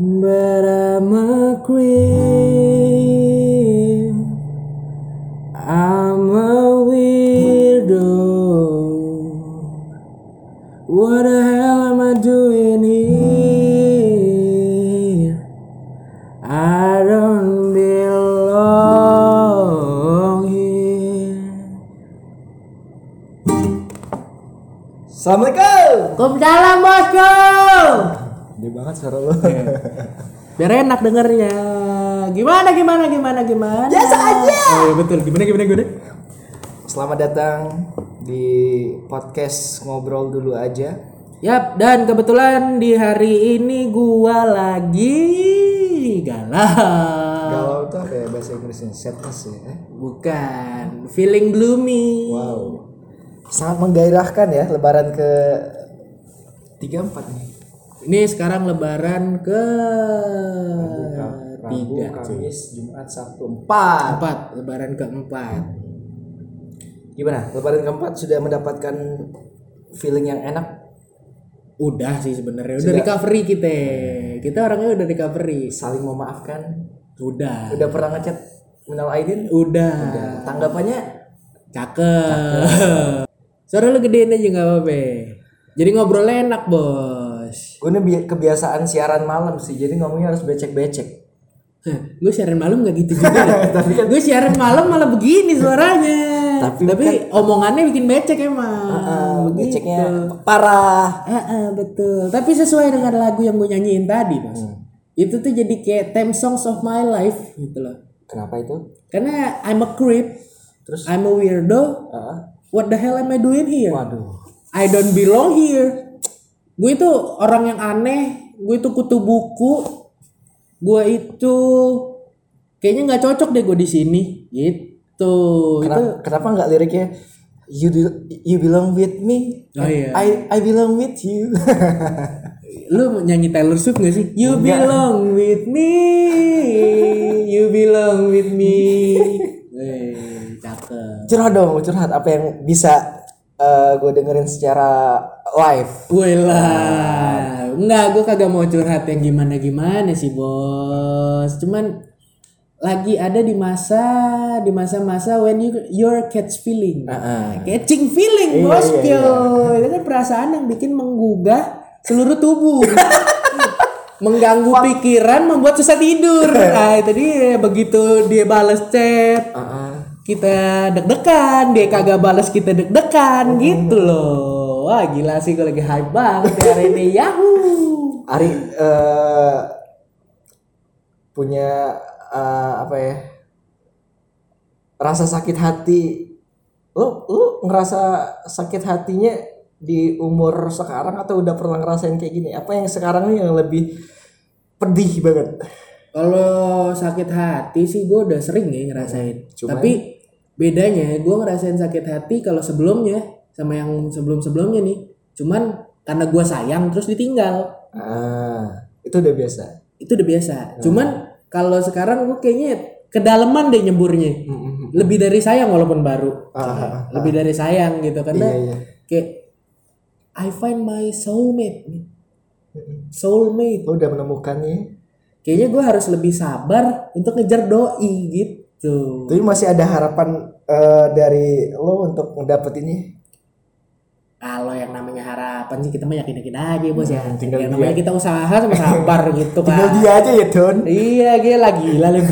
But I'm a queen. I'm a weirdo. What the hell am I doing here? I don't belong here. Assalamualaikum. Waalaikumsalam bosku. Gede banget suara lu. Biar enak dengernya. Gimana gimana gimana gimana? Biasa aja. Oh iya betul. Gimana gimana gimana? Selamat datang di podcast ngobrol dulu aja. Yap, dan kebetulan di hari ini gua lagi galau. Galau tuh apa ya bahasa Inggrisnya? Sadness ya. eh? Bukan, feeling gloomy. Wow. Sangat menggairahkan ya lebaran ke 34 nih. Ini sekarang lebaran ke Rabu, tiga. Kamis, Jumat, Sabtu, empat. empat, lebaran keempat. Gimana? Lebaran keempat sudah mendapatkan feeling yang enak? Udah sih sebenarnya, udah recovery kita. Kita orangnya udah recovery. Saling memaafkan? Udah. Udah pernah ngechat minal aidin? Udah. Tanggapannya Cakep. Suara lu gedein aja nggak apa-apa. Jadi ngobrolnya enak, Bos. Gue ini bi- kebiasaan siaran malam sih, jadi ngomongnya harus becek-becek. gue siaran malam nggak gitu juga. Tapi kan gue siaran malam malah begini suaranya. Tapi Tapi, omongannya bikin becek emang. Ah, Begitu. beceknya parah. Ah, ah, betul. Tapi sesuai dengan lagu yang gue nyanyiin tadi, Mas. Itu tuh jadi kayak theme songs of my life gitu loh. Kenapa itu? Karena I'm a creep, Terus? I'm a weirdo. Heeh. What the hell am I doing here? waduh. I don't belong here. Gue itu orang yang aneh. Gue itu kutu buku. Gue itu kayaknya nggak cocok deh gue di sini. Gitu. Itu Kenapa, kenapa nggak liriknya you do- you belong with me? Oh, iya. I I belong with you. lu nyanyi Taylor Swift gak sih? You belong with me. You belong with me. Eh, cakep. curhat dong, curhat apa yang bisa gue dengerin secara live. Wih lah, enggak, gue kagak mau curhat yang gimana gimana sih bos. Cuman lagi ada di masa di masa-masa when you your catch feeling, Heeh. catching feeling Iya, bosku. iya, Itu kan perasaan yang bikin menggugah seluruh tubuh. mengganggu pikiran, membuat susah tidur. Nah, itu dia begitu dia balas chat, Heeh. Kita deg-degan dia kagak balas kita deg-degan gitu loh. Wah gila sih gue lagi hype banget ya hari ini. Yahoo! Ari eh, punya eh, apa ya rasa sakit hati. Lu lu ngerasa sakit hatinya di umur sekarang atau udah pernah ngerasain kayak gini? Apa yang sekarang nih yang lebih pedih banget kalau sakit hati sih gue udah sering ya ngerasain. Cuman- tapi bedanya gue ngerasain sakit hati kalau sebelumnya sama yang sebelum-sebelumnya nih. Cuman karena gue sayang terus ditinggal. Ah itu udah biasa? Itu udah biasa. Cuman kalau sekarang gue kayaknya kedalaman deh nyemburnya. Lebih dari sayang walaupun baru. Ah, lebih dari sayang gitu karena Iya, iya. kayak I find my soulmate. Soulmate. Lu udah menemukannya kayaknya gue harus lebih sabar untuk ngejar doi gitu. Tapi masih ada harapan eh, dari lo untuk ngedapetinnya kalau yang namanya harapan sih kita mah yakin yakin aja bos ya. Hmm, tinggal yang dia. namanya kita usaha sama sabar gitu tinggal kan dia aja ya Don iya gue lagi gila. Lu.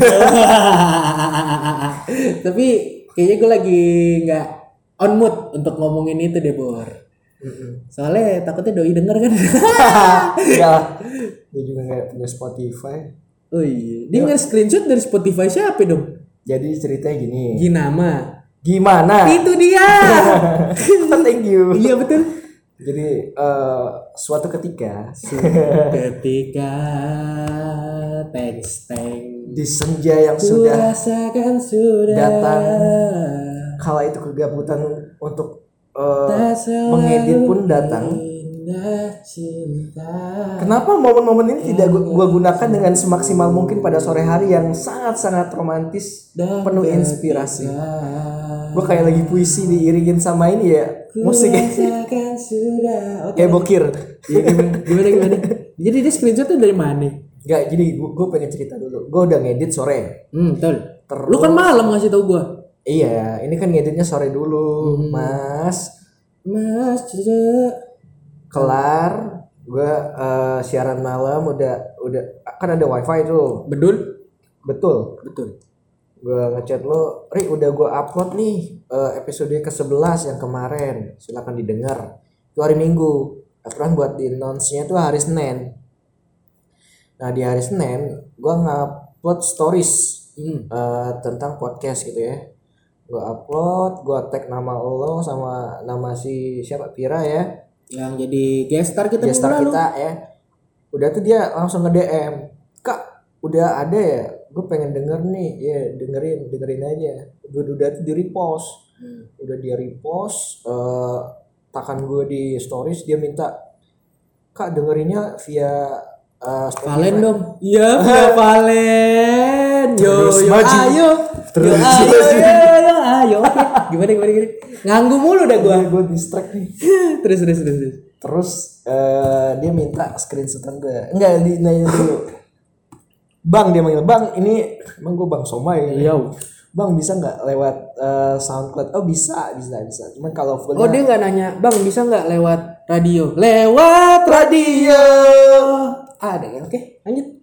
tapi kayaknya gue lagi nggak on mood untuk ngomongin itu deh bor. Soalnya takutnya doi denger kan? Ya dia juga nggak punya Spotify. Oh iya. Dia nge-screenshot dari Spotify siapa dong? Jadi ceritanya gini. Ginama. Gimana? Itu dia. Thank you. Iya betul. Jadi eh, suatu ketika ketika thanks thanks. di senja yang sudah sudah datang. kala itu kegabutan untuk selalu mengedit pun datang indah cinta Kenapa momen-momen ini tidak gu- gua gunakan dengan semaksimal mungkin pada sore hari yang sangat-sangat romantis, Dan penuh inspirasi. Gue kayak lagi puisi diiringin sama ini ya musik ya. Sudah. Kayak bokir. Iya, gimana, gimana gimana. Jadi dia screenshotnya dari mana? Nggak, jadi gue, gue pengen cerita dulu. Gue udah ngedit sore. Hmm, betul. Terus, Lu kan malam ngasih tau gua. Iya, ini kan ngeditnya sore dulu, Mas. Mas, cece. Kelar, gue eh, siaran malam udah udah kan ada wifi tuh. Bedul? Betul. Betul. Gue ngechat lo, Ri udah gue upload nih eh, episode ke-11 yang kemarin. Silakan didengar. Itu hari Minggu. Aturan buat di announce-nya tuh hari Senin. Nah di hari Senin gue ngupload stories Hmm. eh, tentang podcast gitu ya. Gue upload, gue tag nama lo sama nama si siapa Pira ya, Yang jadi guest star kita gestar lalu. kita ya. Udah tuh dia langsung nge DM, kak udah ada ya, gue pengen denger nih, ya dengerin dengerin aja. Udah udah tuh di repost, Hmm. udah dia repost, eh takan gue di stories dia minta kak dengerinnya via Spotify." Valen dong. Iya, via Valen. Yo, yo, ayo. Terus yo, ayo, maju. yo, Oke. Gimana, gimana, gimana? Nganggu mulu dah gua. gue distract nih. terus, terus, terus, terus. Terus eh, dia minta screenshotan gue. Enggak, di nanya dulu. Bang dia manggil, "Bang, ini emang gue Bang Somai." Iya. Bang bisa nggak lewat eh, SoundCloud? Oh bisa, bisa, bisa. Cuman kalau Oh, fullnya dia nggak nanya, "Bang, bisa nggak lewat radio?" Lewat radio. ada ya. Oke, lanjut.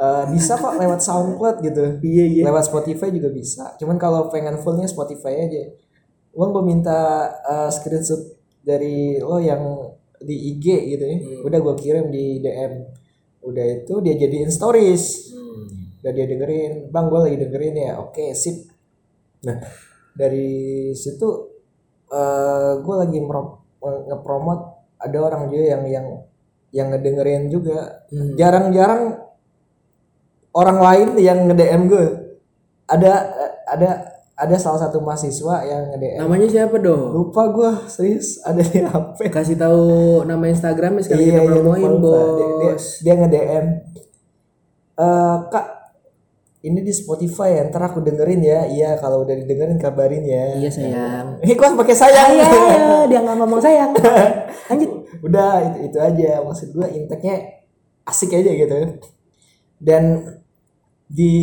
Eh, bisa kok lewat SoundCloud gitu. Iya, iya. Lewat Spotify juga bisa. Cuman kalau pengen fullnya Spotify aja. Bang gue minta eh, screenshot dari lo yang di IG gitu ya. Udah gue kirim di DM. Udah itu dia jadiin stories. Udah dia dengerin. Bang gue lagi dengerin ya. Oke sip. Nah dari situ eh gue lagi ngepromot ada orang juga yang yang yang ngedengerin juga. Jarang-jarang orang lain yang nge-DM gue. Ada ada ada salah satu mahasiswa yang nge-DM. Namanya siapa dong? Lupa gue serius ada di HP. Kasih tahu nama Instagramnya sekali kita Iya, iya, promoin, lupa, lupa. Dia, dia, bos. dia nge-DM. Eh, Kak, ini di Spotify ya, ntar aku dengerin ya. Iya, kalau udah didengerin kabarin ya. Iya, sayang. Ini kok pakai sayang? Iya, dia nggak ngomong sayang. Lanjut. Udah itu itu aja. Maksud gue inteknya asik aja gitu. Dan di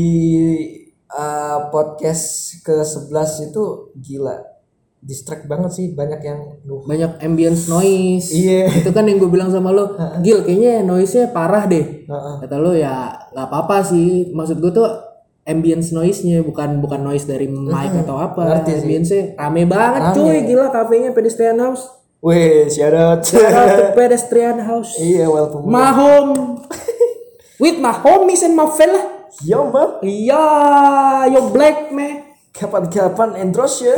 eh, podcast ke-11 itu gila. Distract banget sih banyak yang duh. Banyak ambience noise. Iya. Itu kan yang gue bilang sama lo, Gil kayaknya noise-nya parah deh. Heeh. Kata lo ya nggak apa-apa sih. Maksud gue tuh ambience noise-nya bukan bukan noise dari mic atau apa. ngerti sih. Ambience-nya rame banget Rame. cuy. Gila kafenya pedestrian house. Weh, shout out. Shout out to pedestrian house. iya, welcome. My home. With my homies and my fella. Yo, Mbak. Iya, yo black man. Kapan-kapan endorse ya.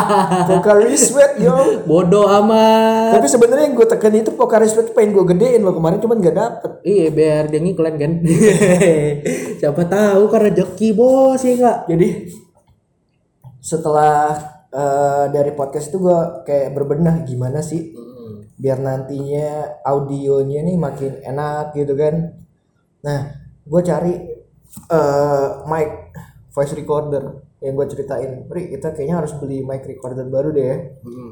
Pokari Sweat yo. Bodoh amat. Tapi sebenarnya yang gue tekan itu Pokari Sweat pengen gue gedein loh kemarin cuman gak dapet. Iya biar dia ngiklan kan. Siapa tahu kan rezeki bos ya enggak. Jadi setelah eh, dari podcast itu gue kayak berbenah gimana sih biar nantinya audionya nih makin enak gitu kan. Nah, gue cari eh mic voice recorder yang gue ceritain. Ri, kita kayaknya harus beli mic recorder baru deh ya.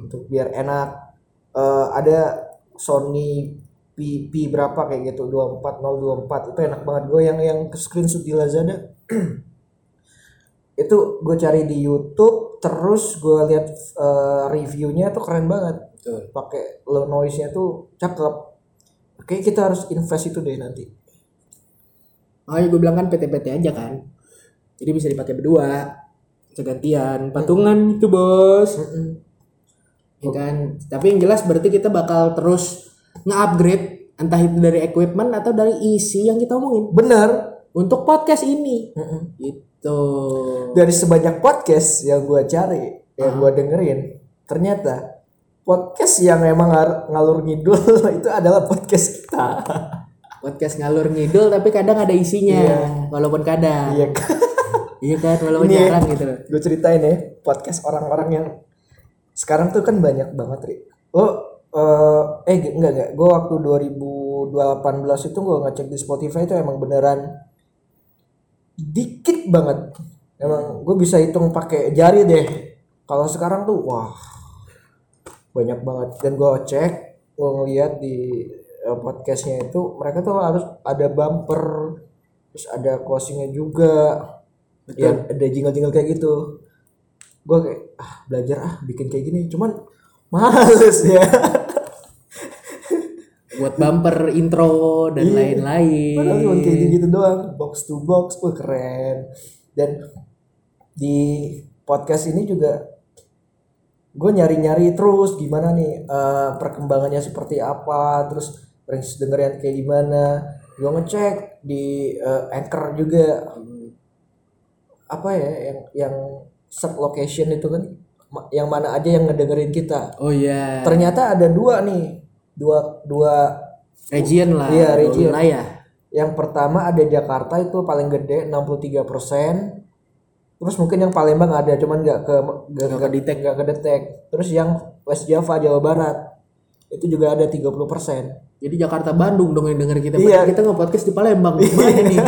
untuk biar enak. Eh, ada Sony P, P berapa kayak gitu 24024 itu enak banget. Gue yang yang ke screenshot di Lazada. Itu gue cari di YouTube terus gue lihat eh, reviewnya tuh keren banget. Pakai low noise nya tuh cakep. Oke kita harus invest itu deh nanti Makanya gue bilang kan PT-PT aja kan. Jadi bisa dipakai berdua. Segantian. Patungan itu bos. Ya kan. Tapi yang jelas berarti kita bakal terus nge-upgrade. Entah itu dari equipment atau dari isi yang kita omongin. bener Untuk podcast ini. Gitu. dari sebanyak podcast yang gue cari yang gue dengerin ternyata podcast yang emang ngalur ngidul itu adalah podcast kita Podcast ngalur ngidul tapi kadang ada isinya. Walaupun kadang. iya Iya kan. Walaupun Ini- jarang gitu. gue ceritain ya podcast orang-orang yang sekarang tuh kan banyak banget ri lo eh eh g- enggak enggak gue waktu 2018 itu gue ngecek di Spotify itu emang beneran dikit banget emang gue bisa hitung pakai jari deh kalau sekarang tuh wah banyak banget dan gue cek gue ngeliat di eh, podcastnya itu mereka tuh harus ada bumper terus ada closingnya juga. Ya ada jingle-jingle kayak gitu. Gue kayak ah belajar ah bikin kayak gini. Cuman males ya. Buat bumper intro dan lain-lain. Padahal cuma kayak gitu doang. Box to box wah keren. Dan di podcast ini juga gue nyari-nyari terus gimana nih eh, perkembangannya seperti apa. Terus range dengerin kayak gimana? Gue ngecek di eh, anchor juga. Apa ya yang yang sub location itu kan? Yang mana aja yang ngedengerin kita. Oh iya. Ternyata ada dua nih. Dua dua region lah Iya, region. wilayah. Yang pertama ada Jakarta itu paling gede 63 terus mungkin yang Palembang ada cuman nggak ke nggak kedetek. nggak kedetek. Terus yang West Java Jawa Barat itu juga ada 30 jadi Jakarta Bandung dong yang denger kita. Iya. Kita nge podcast di Palembang. Gimana nih?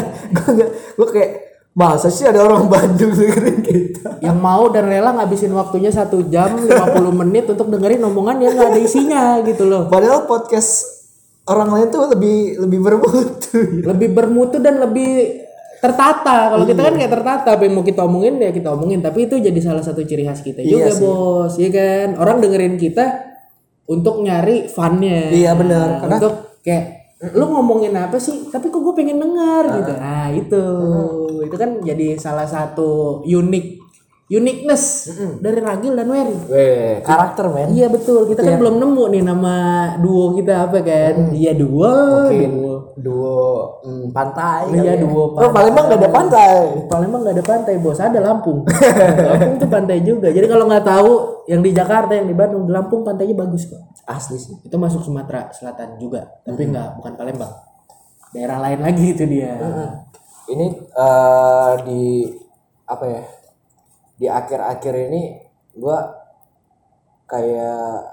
Gue kayak masa sih ada orang Bandung dengerin kita? Yang mau dan rela ngabisin waktunya satu jam 50 menit untuk dengerin omongan yang nggak ada isinya gitu loh. Padahal podcast orang lain tuh lebih lebih bermutu. Lebih bermutu dan lebih tertata. Kalau kita kan kayak tertata apa yang mau kita omongin ya kita omongin. Tapi itu jadi salah satu ciri khas kita juga Iya sih. bos. Ya kan? Orang dengerin kita untuk nyari funnya. Iya, benar. Karena- untuk kayak lu ngomongin apa sih? Tapi kok gue pengen dengar gitu. Nah itu. Itu kan jadi salah satu unik uniqueness dari Ragil dan Wery Weh, karakter men Iya betul, kita kan belum nemu nih nama duo kita apa kan? Iya duo, duo. duo mm, pantai Iya, ya. duo oh Palembang gak ada pantai Palembang nggak ada pantai bos, ada Lampung. Lampung tuh pantai juga. Jadi kalau nggak tahu yang di Jakarta, yang di Bandung, di Lampung pantainya bagus kok. asli sih Itu masuk Sumatera Selatan juga, tapi nggak bukan Palembang. Daerah lain lagi itu dia. ini eh, di apa ya di akhir-akhir ini gua kayak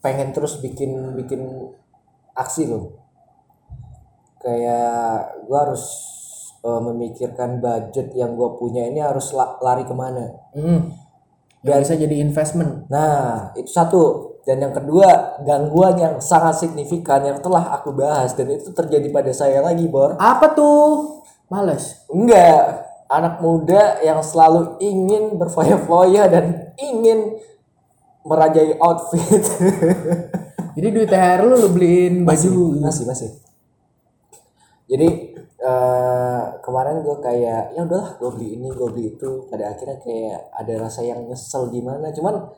pengen terus bikin bikin aksi loh kayak gua harus eh, memikirkan budget yang gua punya ini harus la- lari ke mana Hmm. Biar bisa jadi investment. nah itu satu dan yang kedua gangguan yang sangat signifikan yang telah aku bahas dan itu terjadi pada saya lagi bor Apa tuh? Males. Enggak, anak muda yang selalu ingin berfoya-foya dan ingin merajai outfit. Jadi duit THR lu lu beliin baju. masih, masih. Jadi eh kemarin gue kayak ya udahlah gue beli ini gue beli itu pada akhirnya kayak ada rasa yang nyesel gimana cuman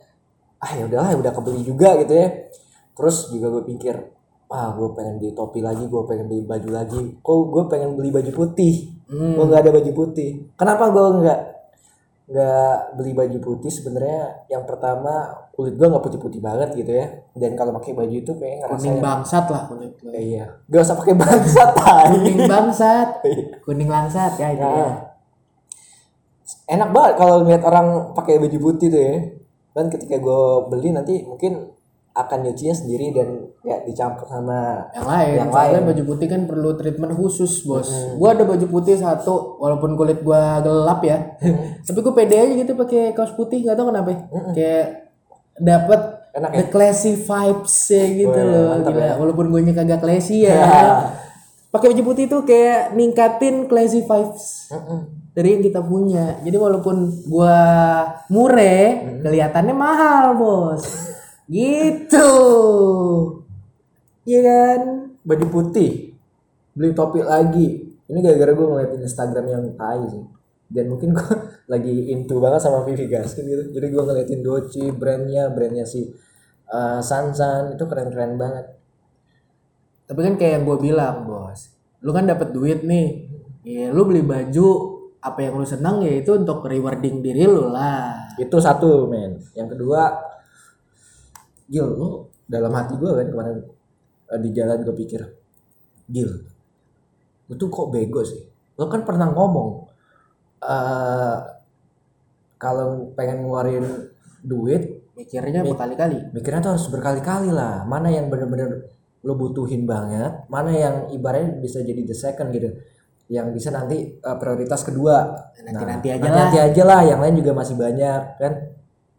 ah ya udahlah udah kebeli juga gitu ya terus juga gue pikir ah gue pengen beli topi lagi gue pengen beli baju lagi kok gue pengen beli baju putih Hmm. gue nggak ada baju putih kenapa gue nggak nggak beli baju putih sebenarnya yang pertama kulit gue nggak putih-putih banget gitu ya dan kalau pakai baju itu kayak ngerasa Kuning bangsat lah kulit lu. Eh, iya gak usah pakai bangsa tai Kuning bangsat. Kuning langsat ya itu ya. enak banget kalau ngeliat orang pakai baju putih tuh ya dan ketika gue beli nanti mungkin akan nyucinya sendiri dan ya dicampur sama yang lain Yang lain. baju putih kan perlu treatment khusus bos. Gua ada baju putih satu walaupun kulit gua gelap ya. Tapi gua pede aja gitu pakai kaos putih nggak tahu kenapa ya. kayak dapat Enak the classy vibes ya gitu Wah, loh gila. ya. walaupun gue kagak classy ya. Pakai baju putih tuh kayak ningkatin classy vibes dari yang kita punya. Jadi walaupun gua mure kelihatannya mahal bos gitu. Iya kan? Baju putih. Beli topi lagi. Ini gara-gara gue ngeliatin Instagram yang tai sih. Dan mungkin gue lagi into banget sama Vivi Gaskin gitu. Jadi gue ngeliatin Doci brandnya brandnya si uh, Sansan itu keren-keren banget. Tapi kan kayak yang gue bilang bos. Lu kan dapat duit nih. Ya lu beli baju apa yang lu senang ya itu untuk rewarding diri lu lah. Itu satu men. Yang kedua Gil lu dalam hati gue kan kemarin eh, di jalan gue pikir Gil lu tuh kok bego sih? Lu kan pernah ngomong eh kalau pengen ngeluarin duit mikirnya berkali-kali. mikirnya tuh harus berkali-kali lah. Mana yang bener-bener lo butuhin banget mana yang ibaratnya bisa jadi the second gitu yang bisa nanti uh, prioritas kedua. Nanti-nanti aja nanti aja lah yang lain juga masih banyak kan?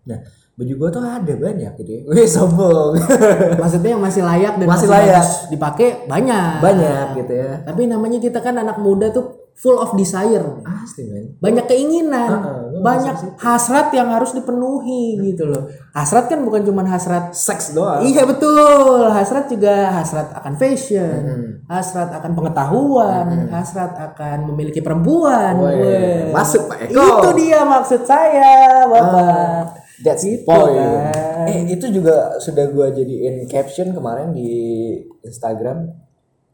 Nah baju gua tuh ada banyak gitu ya wih sombong maksudnya yang masih layak dan Masih masih, layak. dipakai banyak banyak gitu ya tapi namanya kita kan anak muda tuh full of desire Asli men. banyak keinginan Heeh, gua banyak hasrat yang harus dipenuhi gitu loh hasrat kan bukan cuma hasrat Seks doang. Iya betul, hasrat juga hasrat akan fashion, hasrat akan pengetahuan, hasrat akan memiliki perempuan. Weh, Weh. masuk, Pak Eko. Itu dia maksud saya, bapak. That's Gitu point. kan. Eh itu juga sudah gua jadiin caption kemarin di Instagram.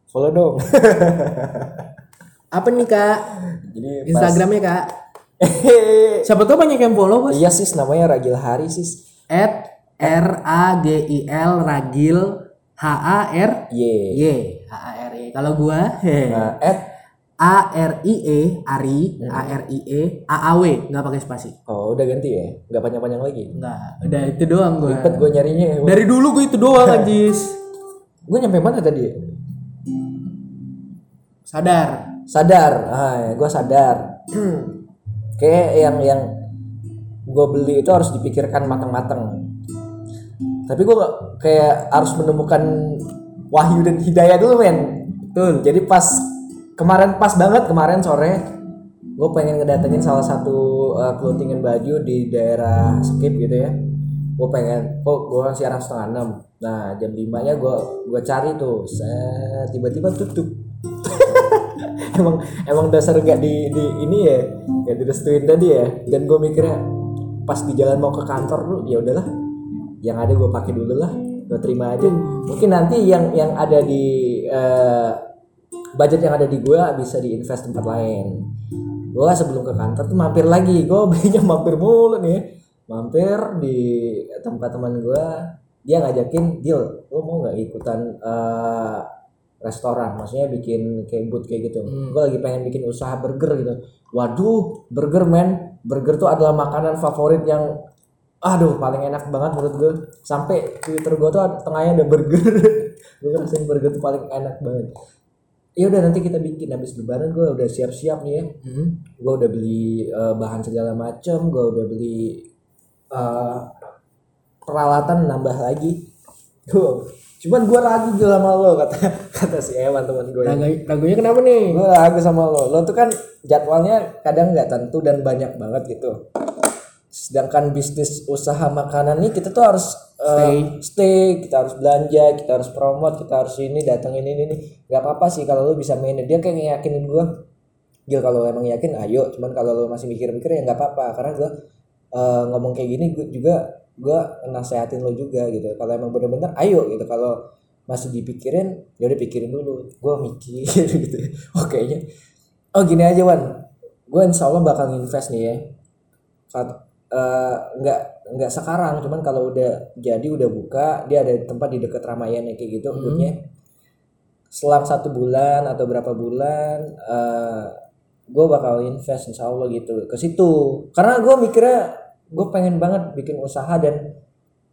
Follow dong. Apa nih kak? Jadi Instagramnya kak? Siapa tahu banyak yang follow bos. iya sis namanya Ragil Hari sis. At R A G I L Ragil H A R Y. Y H A R Y. Kalau gua. Nah, at A R I E Ari A R I E A A W nggak pakai spasi. oh udah ganti ya, nggak panjang-panjang lagi. Enggak, udah itu doang gua. Ribet gue nyarinya. Dari dulu gue itu doang anjis. Gue nyampe mana tadi? Sadar. Sadar, ah, ya, gue sadar. Kayak yang yang gue beli itu harus dipikirkan matang-matang. Tapi gue kayak harus menemukan wahyu dan hidayah dulu men. Betul. Jadi pas kemarin pas banget kemarin sore gue pengen ngedatengin salah satu uh, clothingan baju di daerah Skip gitu ya. Gue pengen, kok gue orang siaran setengah enam. Nah jam 5 nya gue gue cari tuh, tiba-tiba tutup. emang emang dasar nggak di, di ini ya, nggak direstuin tadi ya. Dan gue mikirnya pas di jalan mau ke kantor lu ya udahlah, yang ada gue pakai dulu lah, gue terima aja. Mungkin nanti yang yang ada di eh, budget yang ada di gue bisa diinvest tempat lain. Gue sebelum ke kantor tuh mampir lagi gue belinya mampir mulu nih. Mampir di tempat teman gue dia ngajakin deal. Lo mau nggak ikutan eh, restoran? Maksudnya bikin kayak booth kayak gitu. Gue lagi pengen bikin usaha burger gitu. Waduh burger man burger tuh adalah makanan favorit yang aduh paling enak banget menurut gue sampai twitter gue tuh ada- tengahnya ada burger. Gue ngerasain burger tuh paling enak banget ya udah nanti kita bikin habis lebaran gue udah siap-siap nih ya Hmm. gue udah beli eh, bahan segala macam gue udah beli eh, peralatan nambah lagi Tuh. cuman gue ragu gitu sama lo kata kata si Ewan teman gue Ragu- ragunya kenapa nih? gue ragu sama lo lo tuh kan jadwalnya kadang nggak tentu dan banyak banget gitu sedangkan bisnis usaha makanan nih kita tuh harus eh, stay. kita harus belanja kita harus promote kita harus ini datang ini ini. Nggak apa apa sih kalau lo bisa manage. Dia kayak ngeyakinin gue Gil kalau emang yakin ayo. Cuman kalau lo masih mikir-mikir ya nggak apa-apa. Karena gue eh, ngomong kayak gini gue juga gue nasehatin lo juga gitu. Kalau emang bener-bener ayo gitu. Kalau masih dipikirin ya udah pikirin dulu. Gue mikir gitu. Oh kayaknya. Oh gini aja Wan. Gue insya Allah bakal invest nih ya Eh, nggak nggak sekarang cuman kalau udah jadi udah buka dia ada tempat di dekat Ramayana kayak gitu boothnya selang satu bulan atau berapa bulan eh gue bakal invest insya Allah gitu ke situ. Karena gue mikirnya gue pengen banget bikin usaha dan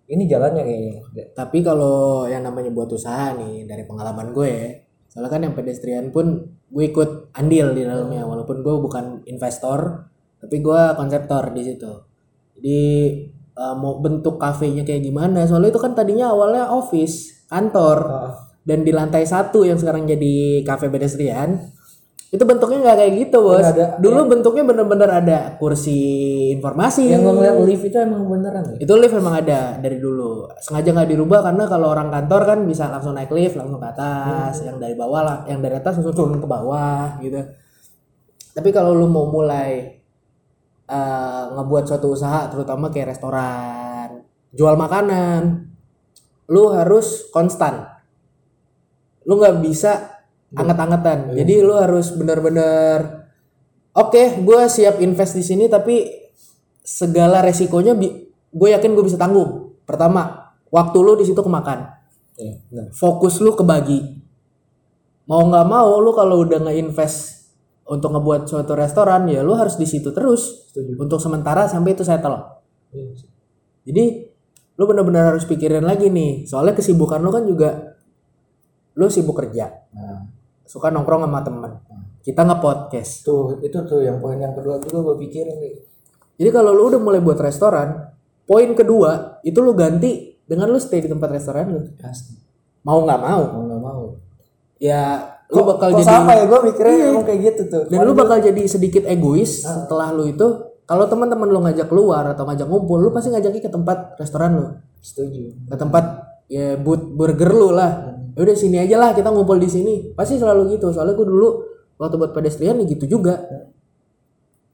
ini jalannya kayaknya. Tapi kalau yang namanya buat usaha nih dari pengalaman gue, soalnya kan yang pedestrian pun gue ikut andil di dalamnya. Walaupun gue bukan investor, tapi gue konseptor di situ. Jadi eh, mau bentuk kafenya kayak gimana? Soalnya itu kan tadinya awalnya office, kantor, dan di lantai satu yang sekarang jadi kafe pedestrian itu bentuknya nggak kayak gitu bos. Ada- Dulu bentuknya bener-bener ada kursi informasi. yang gue ngeliat lift itu emang beneran ya Itu lift memang ada dari dulu. Sengaja nggak dirubah karena kalau orang kantor kan bisa langsung naik lift langsung ke atas, yang dari bawah lah, yang dari atas langsung turun ke bawah gitu. Tapi kalau lu mau mulai eh, ngebuat suatu usaha, terutama kayak restoran, jual makanan, lu harus konstan. Lu nggak bisa anget-angetan. Jadi lu harus bener-bener Oke, gue siap invest di sini tapi segala resikonya gue yakin gue bisa tanggung. Pertama, waktu lu di situ kemakan. Iya, bener. Fokus lu kebagi. Mau nggak mau lu kalau udah nge-invest untuk ngebuat suatu restoran ya lu harus di situ terus Setuju. untuk sementara sampai itu settle. Iya. Jadi lu benar-benar harus pikirin lagi nih. Soalnya kesibukan lu kan juga lu sibuk kerja. Nah, Suka nongkrong sama temen. Kita nge-podcast. tuh itu tuh yang poin yang kedua juga gue pikirin nih Jadi kalau lu udah mulai buat restoran, poin kedua itu lu ganti dengan lu stay di tempat restoran lu. pasti Mau nggak mau. mau nggak mau Ya lu bakal Kok jadi sama ya? Gue mikirnya emang kayak gitu tuh. dan lu bakal jadi sedikit egois setelah lu itu. Kalau teman-teman lu ngajak keluar atau ngajak ngumpul lu pasti ngajaknya ke tempat restoran lu. Setuju. ke tempat ya but burger lu lah. Ya udah sini aja lah kita ngumpul di sini. Pasti selalu gitu. Soalnya gue dulu waktu buat pedestrian ya gitu juga.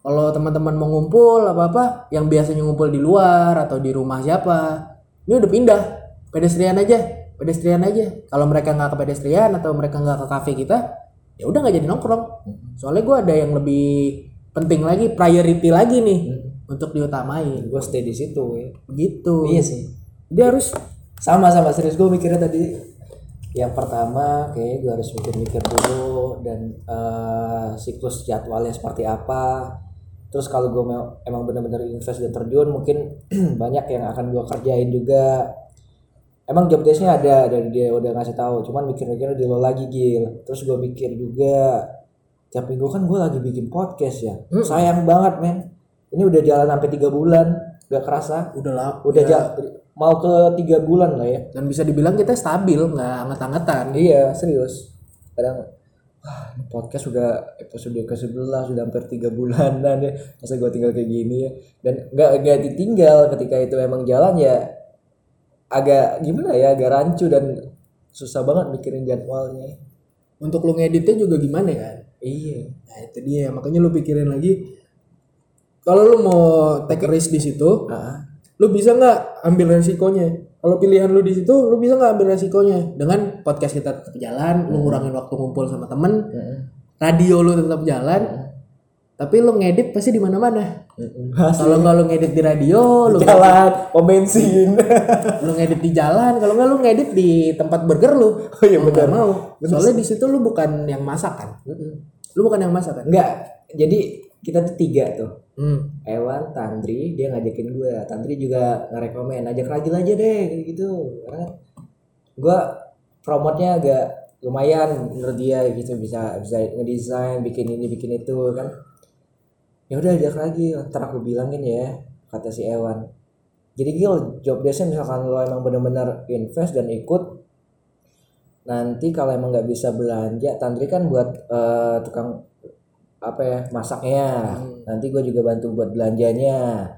Kalau teman-teman mau ngumpul apa apa yang biasanya ngumpul di luar atau di rumah siapa ini udah pindah. Pedestrian aja pedestrian aja kalau mereka nggak ke pedestrian atau mereka nggak ke kafe kita ya udah nggak jadi nongkrong soalnya gue ada yang lebih penting lagi priority lagi nih untuk diutamain Gue stay di situ ya. gitu Iya sih. dia harus Sama sama serius gue mikirnya tadi yang pertama kayak gue harus mikir-mikir dulu dan eh, siklus jadwalnya seperti apa. Terus kalau gue emang bener-bener invest dan terjun mungkin banyak yang akan gue kerjain juga. Emang job desk-nya ada dari dia udah ngasih tahu, cuman mikir-mikirnya di lo lagi gil. Terus gue mikir juga tiap minggu kan gue lagi bikin podcast ya. Sayang banget men. Ini udah jalan sampai tiga bulan, gak kerasa. udah lah Udah ja- mau ke tiga bulan lah ya. dan bisa dibilang kita stabil nggak anget-angetan Iya serius. Kadang wah ini podcast sudah episode ke 11 sudah hampir tiga bulanan ya. Masa gue tinggal kayak gini ya. Dan nggak nggak ditinggal ketika itu emang jalan ya agak gimana ya agak rancu dan susah banget mikirin jadwalnya. untuk lu ngeditnya juga gimana kan Iya. nah itu dia. Makanya lu pikirin lagi. Kalau lu mau take risk di situ Ah, lu bisa nggak ambil resikonya? Kalau pilihan lu di situ lu bisa nggak ambil resikonya? Dengan podcast kita tetap jalan lu ngurangin waktu ngumpul sama temen mm, radio lu tetap jalan tapi lu ngedit pasti di mana-mana mm, kalau nggak lu ngedit di radio lu jalan pom bensin. lu ngedit di jalan kalau nggak lu ngedit di tempat burger lu oh iya nggak benar. mau soalnya di situ lu bukan yang masak kan lu bukan yang masak kan Enggak. Jadi kita tuh tiga tuh. hmm. Ewan, Tandri, dia ngajakin gue. Tandri juga ngerekomen, ajak Ragil aja deh, gitu. Karena gue promotnya agak lumayan menurut dia gitu bisa bisa ngedesain, bikin ini, bikin itu kan. Ya udah ajak lagi, ntar aku bilangin ya, kata si Ewan. Jadi Gil, job desknya misalkan lo emang bener-bener invest dan ikut, nanti kalau emang nggak bisa belanja, Tandri kan buat eh, tukang apa ya masaknya. Nanti gue juga bantu buat belanjanya.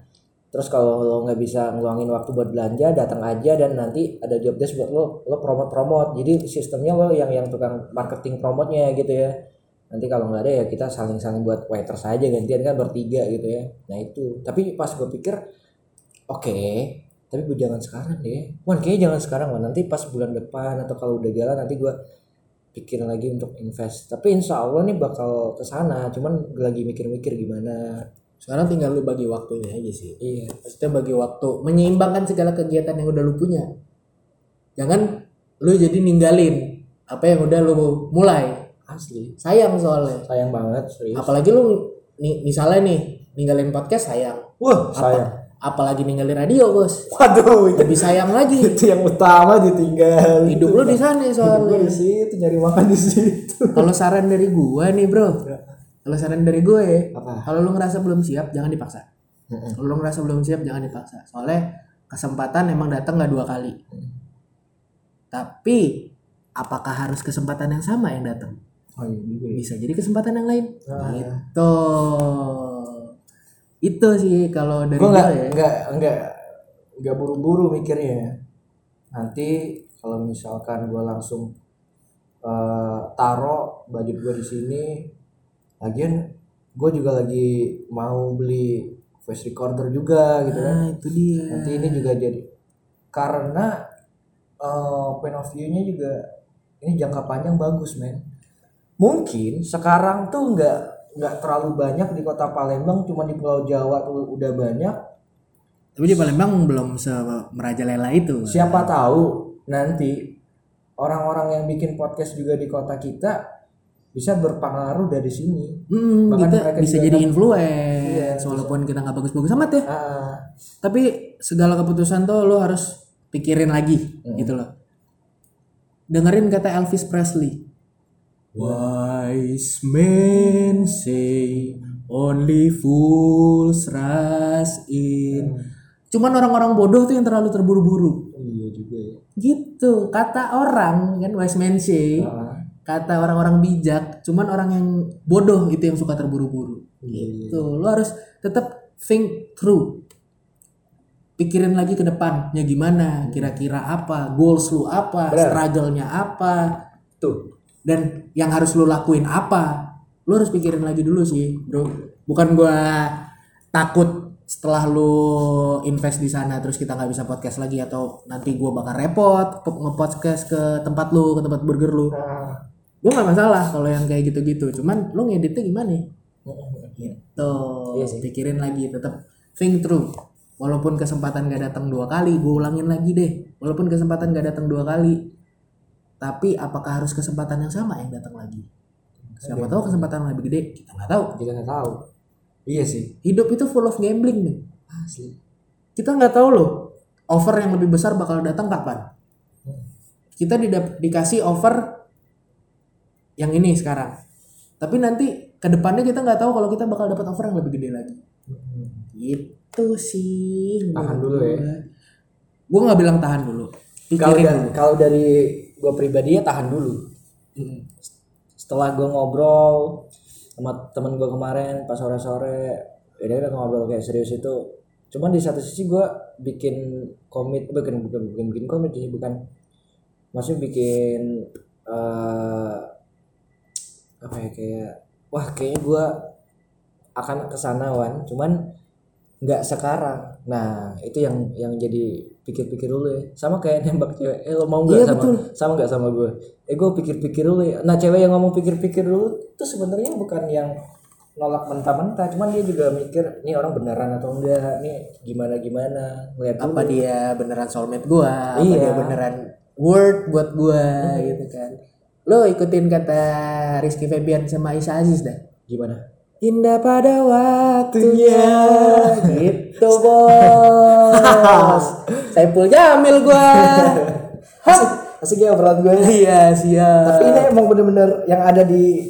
Terus kalau lo nggak bisa ngeluangin waktu buat belanja datang aja dan nanti ada job desk buat lo lo promote promote jadi sistemnya lo yang yang tukang marketing promotnya gitu ya nanti kalau nggak ada ya kita saling saling buat waiter saja gantian kan bertiga gitu ya. Nah itu. Tapi pas gue pikir oke tapi gue jangan sekarang deh. Wan kayaknya jangan sekarang Wan. nanti pas bulan depan atau kalau udah jalan nanti gue pikirin lagi untuk invest. Tapi insya Allah nih bakal ke sana cuman lagi mikir-mikir gimana. Sekarang tinggal lu bagi waktunya aja sih. Iya. Maksudnya bagi waktu menyeimbangkan segala kegiatan yang udah lu punya. Jangan lu jadi ninggalin apa yang udah lu mulai asli. Sayang soalnya. Sayang banget serius. Apalagi lu nih misalnya nih ninggalin podcast sayang. Wah Apa- sayang. apalagi ninggalin radio bos. Waduh itu, lebih sayang lagi. itu yang utama ditinggal. Hidup lu di sana hidup gue soalnya. di situ nyari makan di situ. Kalau saran dari gua nih bro. Kalau saran dari gue ya kalau lu ngerasa belum siap jangan dipaksa. Mm-mm. kalau lu ngerasa belum siap jangan dipaksa. Soalnya kesempatan emang datang nggak dua kali. Tapi apakah harus kesempatan yang sama yang datang oh iya juga ya. bisa jadi kesempatan yang lain. Ah. gitu. Itu sih kalau dari gue nggak ya. nggak nggak nggak buru-buru mikirnya. Nanti kalau misalkan gue langsung eh, taro budget gue di sini lagian gue juga lagi mau beli voice recorder juga gitu kan. Nah itu dia. Nanti ini juga jadi karena eh, point of view-nya juga ini jangka panjang bagus men mungkin sekarang tuh nggak nggak terlalu banyak di kota Palembang cuma di Pulau Jawa tuh udah banyak. Tapi di Palembang belum merajalela itu. Siapa tahu nanti orang-orang yang bikin podcast juga di kota kita bisa berpengaruh dari sini. Hmm, Bahkan kita mereka bisa jadi kan- influence Iya, walaupun kita nggak bagus-bagus amat ya. Ah. Tapi segala keputusan tuh lo harus pikirin lagi gitu loh. Dengerin kata Elvis Presley wise men say only fools rush in. Cuman orang-orang bodoh tuh yang terlalu terburu-buru. Iya juga ya. Gitu. Kata orang kan wise men say Ah, kata orang-orang bijak cuman orang yang bodoh itu yang suka terburu-buru. Iya. gitu. Lo harus tetap think through. Pikirin lagi ke depannya gimana kira-kira apa goals lu apa struggle-nya apa. Tuh. Dan yang harus lu lakuin apa? Lu harus pikirin lagi dulu sih bro. Bukan gua takut setelah lu invest di sana terus kita nggak bisa podcast lagi atau nanti gua bakal repot nge-podcast ke tempat lu ke tempat burger lu. Gua nggak masalah kalau yang kayak gitu-gitu. Cuman lu ngeditnya gimana ya? gitu. Iya sih. pikirin lagi tetap think through. Walaupun kesempatan gak datang dua kali gue ulangin lagi deh. Walaupun kesempatan gak datang dua kali tapi apakah harus kesempatan yang sama yang datang lagi? Siapa tahu kesempatan yang lebih gede kita nggak tahu. Kita nggak tahu. Iya sih. hidup itu full of gambling nih Asli. kita nggak tahu loh offer yang lebih besar bakal datang kapan. Kita didap- dikasih offer yang ini sekarang. Tapi nanti ke depannya kita nggak tahu kalau kita bakal dapat offer yang lebih gede lagi. Gitu sih Tahan dulu ya. gue nggak bilang tahan dulu. Kalau da- kalau dari gue pribadi ya tahan dulu. Setelah gue ngobrol sama temen gue kemarin pas sore-sore, ya dia udah ngobrol kayak serius itu. Cuman di satu sisi gue bikin komit, bukan bukan bukan bikin komit sih, bukan maksudnya bikin eh apa ya kayak wah kayaknya gue akan ke sana wan cuman nggak sekarang nah itu yang yang jadi pikir-pikir dulu ya. Sama kayak nembak cewek. Eh lo mau nggak Iya, sama betul. sama nggak sama gue eh gue pikir-pikir dulu ya. Nah cewek yang ngomong pikir-pikir dulu itu sebenarnya bukan yang nolak mentah-mentah. Cuman dia juga mikir ini orang beneran atau enggak? Nih gimana gimana ngeliat dulu. apa dia beneran soulmate gua? Apa Iya. dia beneran word buat gua gitu kan? Lo ikutin kata Rizky Febian sama Isa Aziz dah? Gimana Indah pada waktunya. Gitu bos. Saiful Jamil gua. Hah? Asik ya obrolan gue iya siap. Tapi ini emang bener-bener yang ada di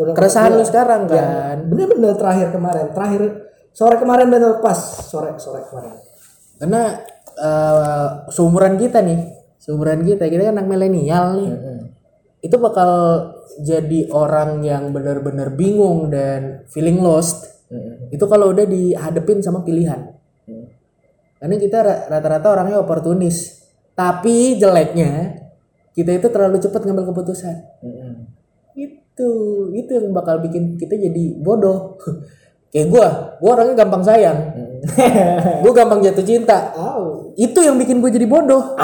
undang- keresahan lu Iya. sekarang Ya, kan? bener-bener terakhir kemarin. Terakhir sore kemarin bener pas sore sore kemarin. Karena eh, seumuran kita nih seumuran kita kita kan anak milenial nih. Itu bakal jadi orang yang benar-benar bingung dan feeling lost itu kalau udah dihadepin sama pilihan. Karena kita ra- rata-rata orangnya oportunis. Tapi jeleknya kita itu terlalu cepat ngambil keputusan. Itu itu yang bakal bikin kita jadi bodoh kayak gua gua orangnya gampang sayang. Gua gampang jatuh cinta. Au. itu yang bikin gue jadi bodoh.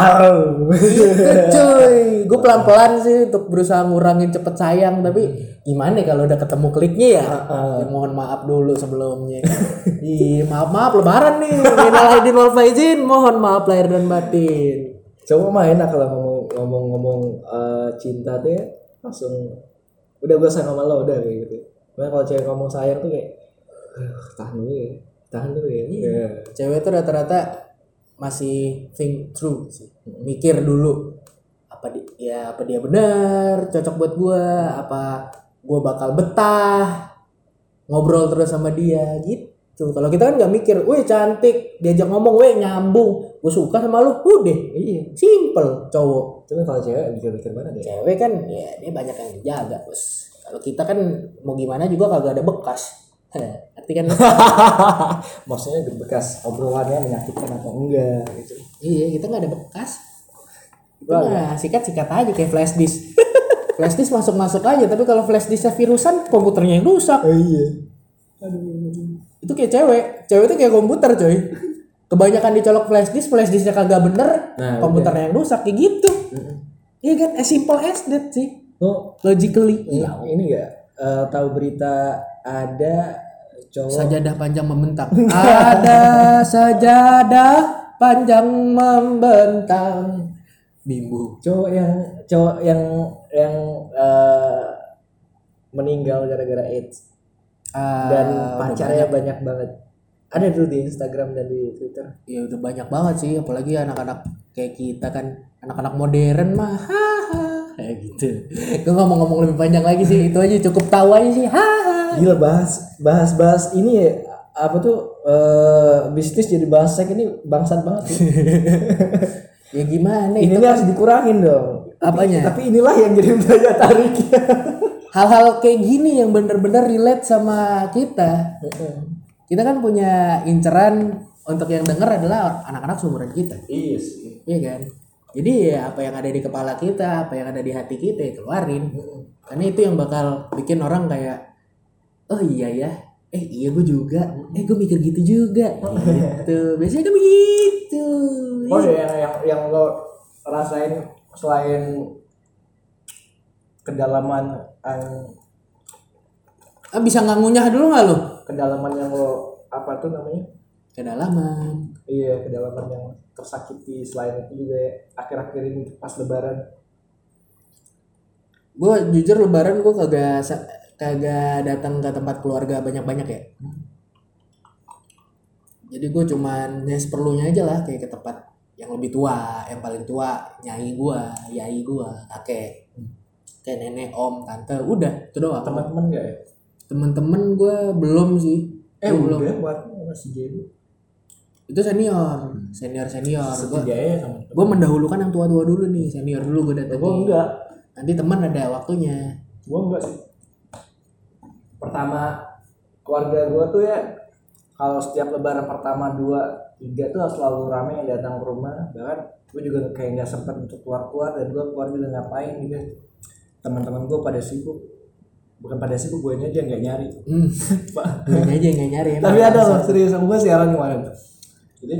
Gitu, cuy gue pelan pelan sih untuk berusaha ngurangin cepet sayang tapi gimana ya kalau udah ketemu kliknya ya, Ya, mohon maaf dulu sebelumnya. Iya maaf maaf lebaran nih. Minal aidin wal faizin mohon maaf lahir dan batin. Coba mah enak kalau ngomong ngomong ngomong eh, cinta tuh ya langsung udah gue sayang sama lo udah kayak gitu. Cuman kalau cewek ngomong sayang tuh kayak "Aduh, tahan dulu ya, tahan dulu ya. Iya. cewek tuh rata-rata masih think through sih mikir dulu apa di, ya apa dia benar cocok buat gua apa gua bakal betah ngobrol terus sama dia gitu kalau kita kan nggak mikir, weh cantik, diajak ngomong, weh nyambung, gue suka sama lu, udah, Iya. simple cowok. Cuman kalau cewek mikir-mikir mana deh. Cewek kan ya dia banyak yang dijaga bos. Kalau kita kan mau gimana juga kagak ada bekas. Arti kan Maksudnya bekas obrolannya menyakitkan atau enggak gitu. Iya, kita nggak ada bekas. Itu mah sikat-sikat aja kayak flash disk. flash disk masuk-masuk aja, tapi kalau flash disknya virusan, komputernya yang rusak. Oh iya. Itu kayak cewek. Cewek itu kayak komputer, coy. Kebanyakan dicolok flash disk, flash disknya kagak bener, Nah, komputernya yang rusak kayak gitu. Iya kan, as simple as that sih. Oh, Logically. ini, Iya. ini enggak eh, tahu berita ada cowok Sajadah panjang membentang. Ada sajadah panjang membentang. Bimbu. cowok yang cowok yang yang eh, meninggal gara-gara AIDS Ah, dan pacarnya banyak banget. Ada dulu di Instagram dan di Twitter. ya udah banyak banget sih apalagi anak-anak kayak kita kan anak-anak modern mah kayak gitu gue nggak mau ngomong lebih panjang lagi sih itu aja cukup tahu aja sih haha Gila bahas bahas bahas ini ya apa tuh eh, bisnis jadi bahas seks ini bangsat banget. sih. ya gimana ini itu nih harus dikurangin dong. Apanya? Tapi inilah yang jadi daya tariknya. Hal-hal kayak gini yang bener-bener relate sama kita. Kita kan punya inceran untuk yang denger adalah anak-anak seumuran kita. iya sih. Iya kan? Jadi ya apa yang ada di kepala kita, apa yang ada di hati kita ya keluarin. Karena itu yang bakal bikin orang kayak, oh iya ya, eh iya gue juga, eh gue mikir gitu juga. Gitu. Biasanya kan begitu. Oh yang yang yang lo rasain selain kedalaman an- Ah, bisa nggak ngunyah dulu nggak lo? kedalaman yang lo apa tuh namanya? Kedalaman. Iya kedalaman yang tersakiti selain itu juga ya, akhir-akhir ini pas lebaran. Gue jujur lebaran gue kagak kagak datang ke tempat keluarga banyak-banyak ya. Jadi gue cuman ya seperlunya aja lah kayak ke tempat yang lebih tua, yang paling tua, nyai gua, yai gua, kakek, kayak nenek, om, tante, udah itu doang. Teman-teman gak ya? Temen-temen gue belum sih. Eh Gua belum. udah buat masih jadi. Itu senior, senior senior. Gue sama. gue mendahulukan yang tua-tua dulu nih, senior dulu gue datang. Gue enggak. Nanti teman ada waktunya. gue enggak sih pertama keluarga gue tuh ya kalau setiap lebaran pertama dua tiga tuh selalu rame yang datang ke rumah bahkan gue juga kayak nggak sempet untuk keluar keluar dan gue keluar juga ngapain gitu teman-teman gue pada sibuk bukan pada sibuk gue aja nggak nyari Hmm. Pak. Gue aja yang nggak nyari. tapi ada loh serius gue siaran kemarin jadi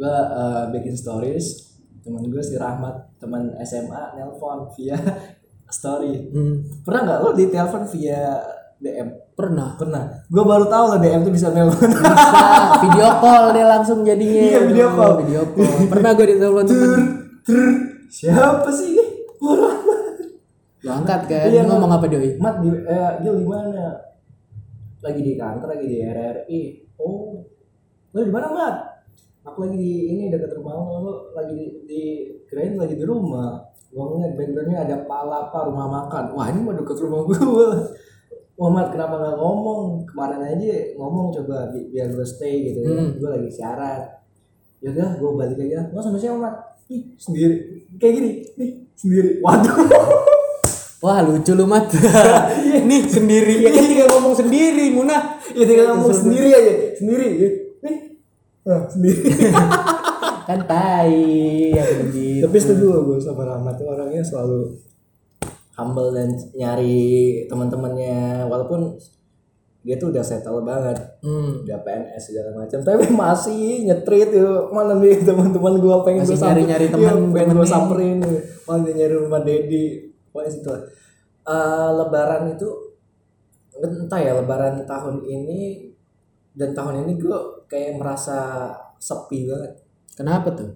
gue uh, bikin stories teman gue si Rahmat teman SMA nelpon via story Hmm. pernah nggak lo ditelepon via DM Pernah. pernah gue baru tahu lo DM tuh bisa nelpon Bisa video call dia langsung jadinya. Iya, video call. Video call. Pernah gue ditelepon temen. siapa sih ini Lo angkat kan? Iya, ngomong apa doi? Mat di eh, Gil di mana lagi di kantor lagi di RRI oh lo di mana Mat? Aku lagi di ini dekat rumah lo lo lagi di, di kirain lagi di rumah. Gua ngeliat backgroundnya ada palapa rumah makan. Wah ini mah deket rumah gua. Muhammad kenapa nggak ngomong? Kemarin aja ngomong coba bi- biar gue stay gitu ya. Hmm. gue lagi siaran. Ya udah gue balik aja lo sama siapa Mat? Ih sendiri. Kayak gini nih sendiri. Waduh. Wah lucu lu mat. Nih sendiri. Ya kan tinggal ngomong sendiri Munah. ya tinggal ngomong sendiri aja. Sendiri ya. nih nah, sendiri. Kan tai ya begitu. tapi setuju gue sama Rahmat. Tuh orangnya selalu humble dan nyari teman-temannya. Walaupun dia tuh udah settle banget. Hmm. udah PNS segala macam. Tapi masih nyetrit yuk mana nih teman-teman gua pengen Masih gua samperin. nyari-nyari Iya, teman, pengen gua samperin. Malah dia nyari rumah Dedi. Pokoknya situ lah. Eh, lebaran itu entah ya lebaran tahun ini dan tahun ini gua kayak merasa sepi banget. Kenapa tuh?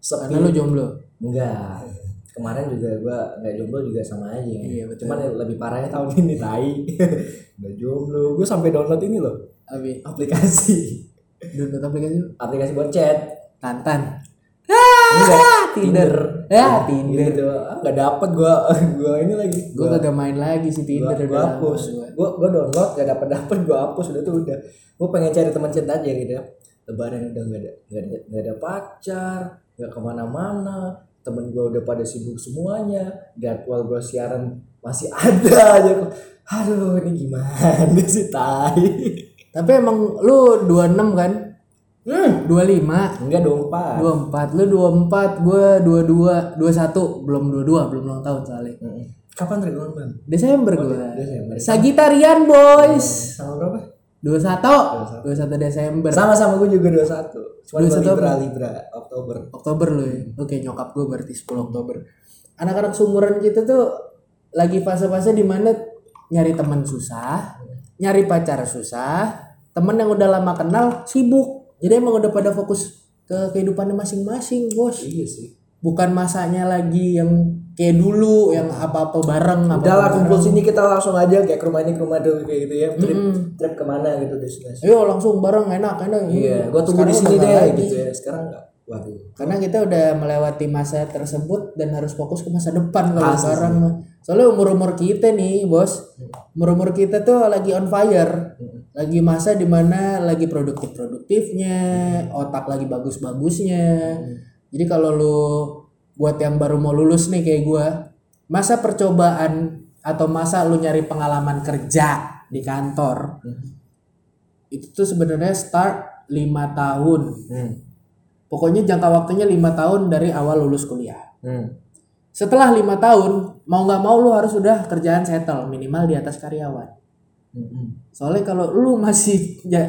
sepi. Karena lu jomblo. enggak. Kemarin juga gua nggak jomblo juga sama aja. Iya, betul. cuman yang lebih parahnya tahun ini tai. Nggak jomblo. Gua sampai download ini loh. Abi, aplikasi. Download aplikasi aplikasi buat chat. Tantan. Enggak, Tinder. Ya, Tinder. gitu. Ah, nggak dapet gua. Gua ini lagi. Gue gua kagak main lagi sih gua, Tinder gua udah lama hapus. gua. gua gua download gak dapet dapet gua hapus udah tuh udah. Gua pengen cari teman chat aja gitu ya. Lebaran udah nggak ada nggak ada nggak ada pacar nggak ke mana-mana. Temen gua udah pada sibuk semuanya. Jadwal gua siaran masih ada aja aduh ini gimana sih tai? Tapi emang lu 26 kan? Hmm 25 enggak dong pak 24 lu 24 gue 22 21 belum 22 belum ulang tahun soalnya. Mm-mm. kapan Dragon Ball Desember gue Desember. Sagitarian boys. Sama berapa? 21 21 Desember. Sama-sama gue juga 21 cuma 21 gua libra libra Oktober. Oktober lu ya? Oke nyokap gue berarti 10 Oktober. Anak-anak sumuran kita tuh lagi fase-fase di mana nyari teman susah nyari pacar susah temen yang udah lama kenal sibuk jadi emang udah pada fokus ke kehidupannya masing-masing bos. Iya sih. Bukan masanya lagi yang kayak dulu yang apa-apa bareng apa udah lah kumpul sini kita langsung aja kayak ke rumah ini ke rumah dulu kayak gitu ya. Trip trip ke mana gitu destinasi. Ayo langsung bareng enak enak. Iya gue tunggu di sini deh lagi. gitu ya. Sekarang enggak waduh. Karena kita udah melewati masa tersebut dan harus fokus ke masa depan kalau sekarang soalnya umur umur kita nih bos. Umur umur kita tuh lagi on fire lagi masa di mana lagi produktif produktifnya otak lagi bagus bagusnya jadi kalau lu buat yang baru mau lulus nih kayak gua masa percobaan atau masa lu nyari pengalaman kerja di kantor itu tuh sebenarnya start lima tahun. Hmm. pokoknya jangka waktunya lima tahun dari awal lulus kuliah. Hmm. setelah lima tahun mau nggak mau lu harus udah kerjaan settle minimal di atas karyawan Soalnya kalau lu masih ya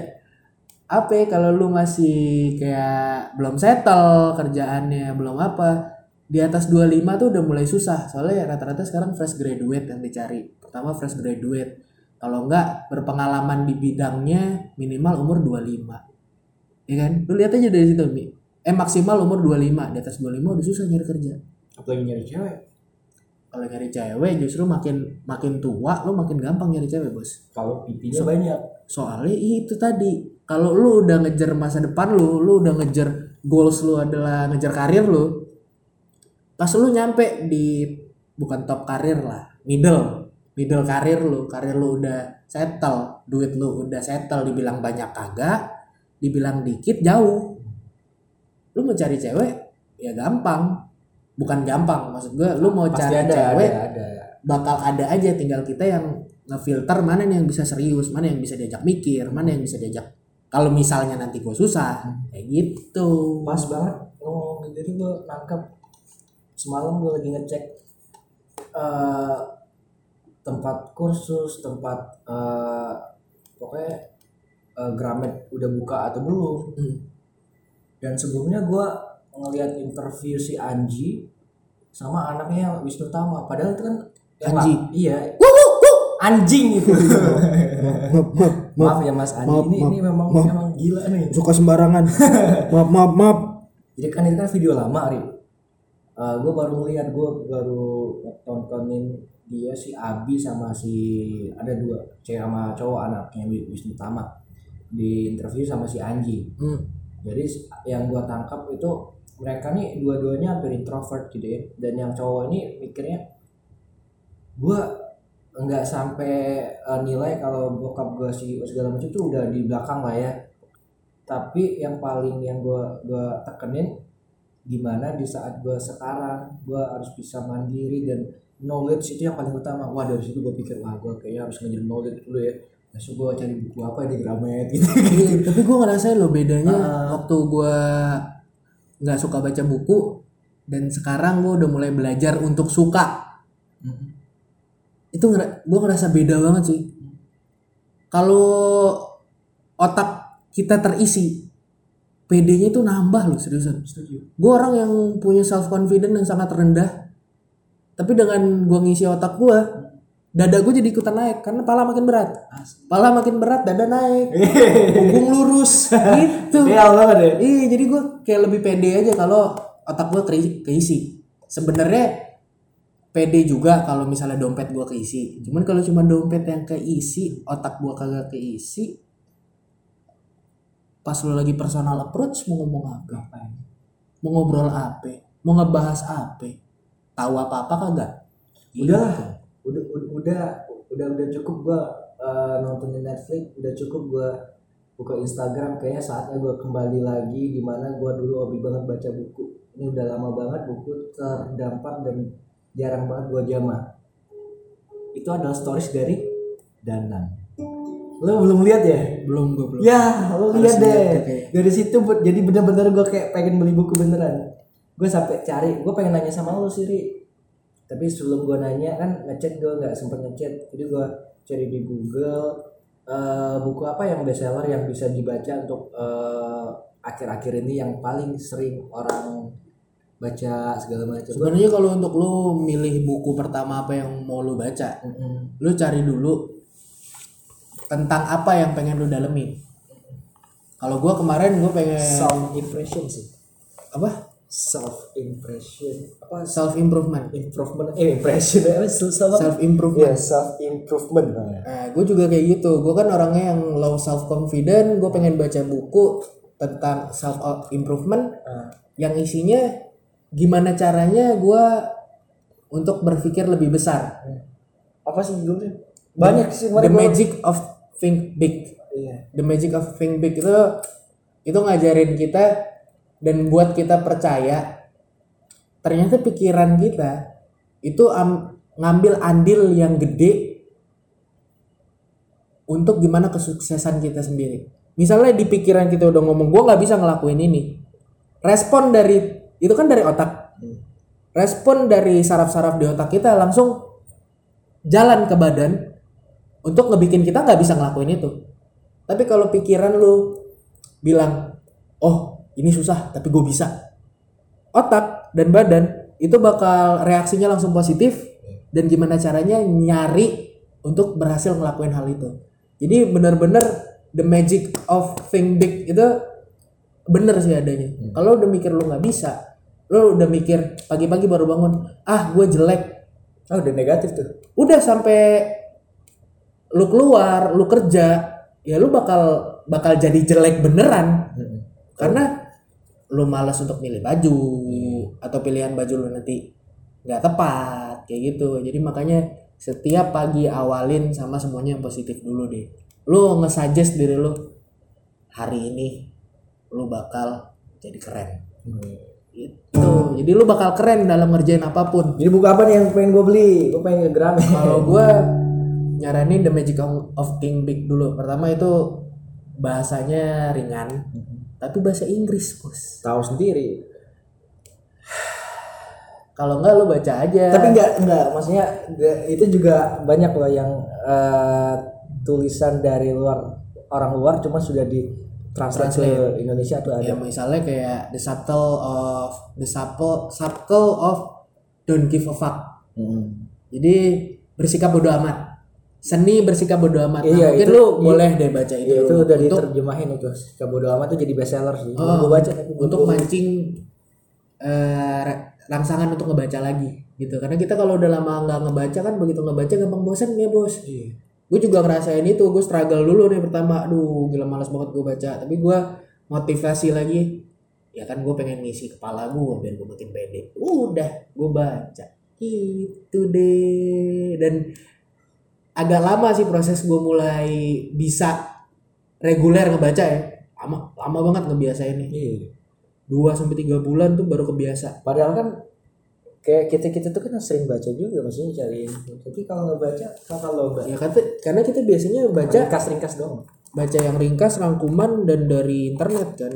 apa ya, kalau lu masih kayak belum settle kerjaannya belum apa di atas 25 tuh udah mulai susah. Soalnya rata-rata sekarang fresh graduate yang dicari. Pertama fresh graduate. Kalau enggak berpengalaman di bidangnya minimal umur 25 ya kan? Lu lihat aja dari situ Mi. eh maksimal umur 25 di atas 25 udah susah nyari kerja. Apalagi nyari cewek. Kalau nyari cewek justru makin makin tua lu makin gampang nyari cewek bos. Kalau pipinya banyak. soalnya itu tadi kalau lu udah ngejar masa depan lu lu udah ngejar goals lu adalah ngejar karir lu pas lu nyampe di bukan top karir lah middle middle karir lu karir lu udah settle duit lu udah settle dibilang banyak kagak dibilang dikit jauh. Lu mau cari cewek ya gampang bukan gampang maksud gue lu mau Pasti cari ada, cewek ada, ada. bakal ada aja tinggal kita yang ngefilter mana nih yang bisa serius mana yang bisa diajak mikir mana yang bisa diajak kalau misalnya nanti gue susah kayak gitu Pas banget ngomong jadi gue nangkep semalam gue lagi ngecek eh, tempat kursus, tempat eh, pokoknya eh, Gramet udah buka atau belum. Hmm. Dan sebelumnya gue ngeliat interview si Anji sama anaknya Wisnu Tama. Padahal itu kan Anji? iya. Anjing itu. maaf ya Mas Anji Maaf, ini maaf, ini memang maaf. memang gila nih. suka sembarangan maaf maaf maaf Jadi kan itu kan video lama, Ri. gue baru ngeliat, gue baru tontonin dia si Abi sama si ada dua cewek sama cowok anaknya Wi- Wisnu Tama di interview sama si Anji. Hmm. Jadi yang gue tangkap itu mereka nih dua-duanya hampir introvert gitu ya. Dan yang cowok ini mikirnya gue nggak sampai eh, nilai kalau bokap gue si segala macam itu udah di belakang lah ya tapi yang paling yang gue gua tekenin gimana di saat gue sekarang gue harus bisa mandiri dan knowledge itu yang paling utama wah dari situ gue pikir wah gue kayaknya harus ngejar knowledge dulu ya Masuk gue cari buku apa di Gramet gitu Iya, tapi gue ngerasain loh bedanya Ah. waktu gue nggak suka baca buku dan sekarang gue udah mulai belajar untuk suka. Itu gue ngerasa beda banget sih. Kalau otak kita terisi PD-nya itu nambah loh seriusan. Gue orang yang punya self confidence yang sangat rendah tapi dengan gue ngisi otak gue dada gue jadi ikutan naik karena pala makin berat pala makin berat dada naik punggung lurus gitu Iya banget ya Iya, jadi gue kayak lebih pede aja kalau otak gue keisi. Sebenarnya pede juga kalau misalnya dompet gue keisi. Cuman kalau cuma dompet yang keisi, otak gue kagak keisi, pas lo lagi personal approach mau ngomong apa? Mau ngobrol apa? Mau ngebahas apa? Tahu apa-apa kagak? Udah. Udah udah udah udah, cukup gua eh, nontonin Netflix udah cukup gua buka Instagram. Kayaknya saatnya gua kembali lagi di mana gua dulu hobi banget baca buku. Ini udah lama banget buku terdampar dan jarang banget gua jama. Itu adalah stories dari Danang. Lo belum lihat ya? Belum gue belum. ya lo lihat deh. tuh kayak. dari situ jadi bener-bener gue kayak pengen beli buku beneran. Gue sampai cari gue pengen nanya sama lo Siri tapi sebelum gue nanya kan ngechat gue nggak sempet ngechat jadi gue cari di Google eh, buku apa yang bestseller yang bisa dibaca untuk eh, akhir-akhir ini yang paling sering orang baca segala macam Sebenarnya kalau untuk lo milih buku pertama apa yang mau lo baca, Mm-mm. lu cari dulu tentang apa yang pengen lu dalemin. Kalau gua kemarin gua pengen self impression sih apa? Self impression apa Self improvement. improvement eh impression apa self Self improvement. ya self improvement Nah, gue juga kayak gitu. Gue kan orangnya yang low self confident. Gue pengen baca buku tentang self improvement Ah. yang isinya gimana caranya gue untuk berpikir lebih besar. apa sih judulnya banyak sih The Magic of Think Big. iya The Magic of Think Big itu itu ngajarin kita dan buat kita percaya ternyata pikiran kita itu am- ngambil andil yang gede untuk gimana kesuksesan kita sendiri. Misalnya di pikiran kita udah ngomong gue nggak bisa ngelakuin ini, respon dari itu kan dari otak, respon dari saraf-saraf di otak kita langsung jalan ke badan untuk ngebikin kita nggak bisa ngelakuin itu. Tapi kalau pikiran lu bilang, oh ini susah tapi gue bisa, otak dan badan itu bakal reaksinya langsung positif dan gimana caranya nyari untuk berhasil ngelakuin hal itu. Jadi benar-benar the magic of think big itu bener sih adanya. Kalau udah mikir lu nggak bisa, lu udah mikir pagi-pagi baru bangun, ah gue jelek, Oh, udah negatif tuh. udah sampai lu keluar, lu kerja, ya lu bakal bakal jadi jelek beneran karena lu malas untuk milih baju atau pilihan baju lu nanti nggak tepat kayak gitu. Jadi makanya setiap pagi awalin sama semuanya yang positif dulu deh. Lu nge-suggest diri lu hari ini lu bakal jadi keren. Itu jadi lu bakal keren dalam ngerjain apa pun. Jadi buku apa nih yang pengen gue beli? Gue pengen ke Gramet. kalau gua nyaranin the magic of think big dulu. Pertama itu bahasanya ringan tapi bahasa Inggris bos Tahu sendiri. kalau enggak lu baca aja Tapi enggak enggak maksudnya enggak, itu juga banyak loh yang eh, tulisan dari luar orang luar cuma sudah di translate ke Indonesia tuh ada. ya misalnya kayak the subtle of the subtle subtle of don't give a fuck Hmm. jadi bersikap bodoh amat seni bersikap bodoh amat. Nah, Iya, mungkin itu- lu iya. boleh deh baca itu. Iya, itu udah untuk diterjemahin itu. Kabodo amat tuh jadi best seller sih. Oh, gue baca untuk mancing eh, ra- rangsangan untuk ngebaca lagi gitu. Karena kita kalau udah lama nggak ngebaca kan begitu ngebaca gampang bosan ya bos. Iya. gue juga ngerasain itu gue struggle dulu nih pertama. Aduh gila malas banget gue baca. Tapi gue motivasi lagi. Ya kan gue pengen ngisi kepala gue biar gue makin pede. Udah gue baca. Itu deh. Dan agak lama sih proses gue mulai bisa reguler ngebaca ya. Lama lama banget ngebiasainnya Iya. dua sampai tiga bulan tuh baru kebiasa. Padahal kan kayak kita kita tuh kan sering baca juga maksudnya cari. Tapi kalau nggak baca kalau nggak? Ya kata karena kita biasanya baca ringkas-ringkas doang. baca yang ringkas rangkuman dan dari internet kan.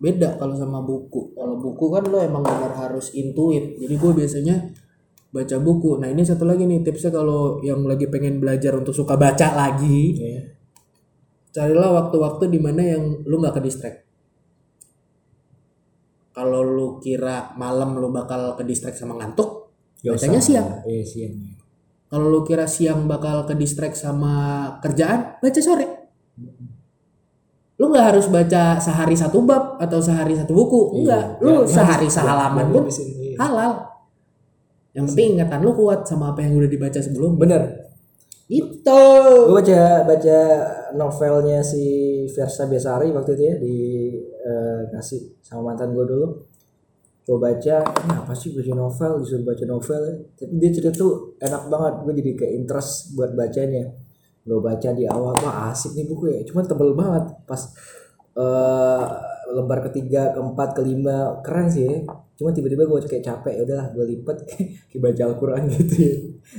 Beda kalau sama buku. Kalau buku kan lo emang benar harus intuit. Jadi gue biasanya baca buku. Nah ini satu lagi nih tipsnya kalau yang lagi pengen belajar untuk suka baca lagi. Iya. carilah waktu-waktu di mana yang lu nggak ke distract kalau lu kira malam lu bakal ke distract sama ngantuk bacanya usah. siang. Iya siang. kalau lu kira siang bakal ke distract sama kerjaan baca sore. Lu nggak harus baca sehari satu bab atau sehari satu buku enggak lu Ya, sehari sehalaman pun iya. halal yang penting ingatan lu kuat sama apa yang udah dibaca sebelum Bener. itu Gue baca baca novelnya si Versa Besari waktu itu ya di eh, kasih sama mantan gue dulu. Gue baca, ini apa sih baca novel disuruh baca novel ya. Tapi dia cerita tuh enak banget. Gue jadi kayak interest buat bacanya. Gue baca di awal, wah asik nih buku ya. Cuma tebel banget. Pas eh lembar ketiga, keempat, kelima keren sih ya. Cuma tiba-tiba gue kayak capek, ya udahlah gue lipet kayak baca Al-Quran gitu ya.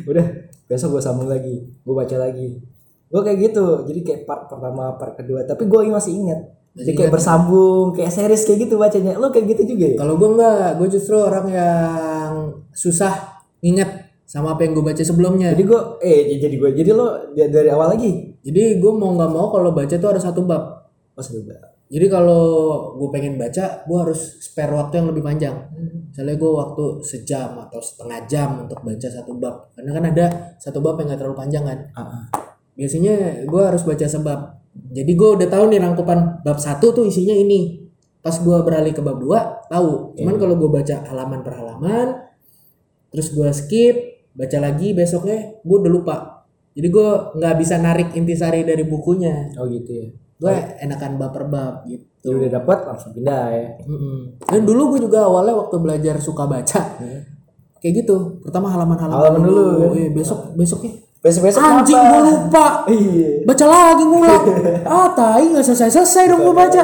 Udah, besok gue sambung lagi, gue baca lagi. Gue kayak gitu, jadi kayak part pertama, part kedua. Tapi gue masih ingat. Jadi kayak bersambung, kayak series kayak gitu bacanya. Lo kayak gitu juga ya? kalau gue enggak gue justru orang yang susah inget sama apa yang gue baca sebelumnya Jadi gue, eh jadi gue, jadi lo dari dari awal lagi. jadi gue mau nggak mau kalau baca tuh ada satu bab Pas udah. Jadi kalau gue pengen baca, gue harus spare waktu yang lebih panjang. Misalnya gue waktu sejam atau setengah jam untuk baca satu bab. Karena kan ada satu bab yang gak terlalu panjang kan. Ah, Biasanya gue harus baca sebab. Jadi gue udah tahu nih rangkupan bab satu tuh isinya ini. Pas gue beralih ke bab dua, tahu. Cuman kalau gue baca halaman per halaman, terus gue skip, baca lagi besoknya, gue udah lupa. Jadi gue nggak bisa narik intisari dari bukunya. Oh gitu ya. Gue enakan bab per bab gitu. Udah dapat langsung pindah ya. Mm-mm. Dan dulu gue juga awalnya waktu belajar suka baca kayak gitu. Pertama halaman-halaman Halaman dulu, kan? Iya, besok besoknya Besok-besok anjing kenapa? gue lupa. Iya. Baca lagi ngulang. ah, tai nggak selesai-selesai dong gue baca.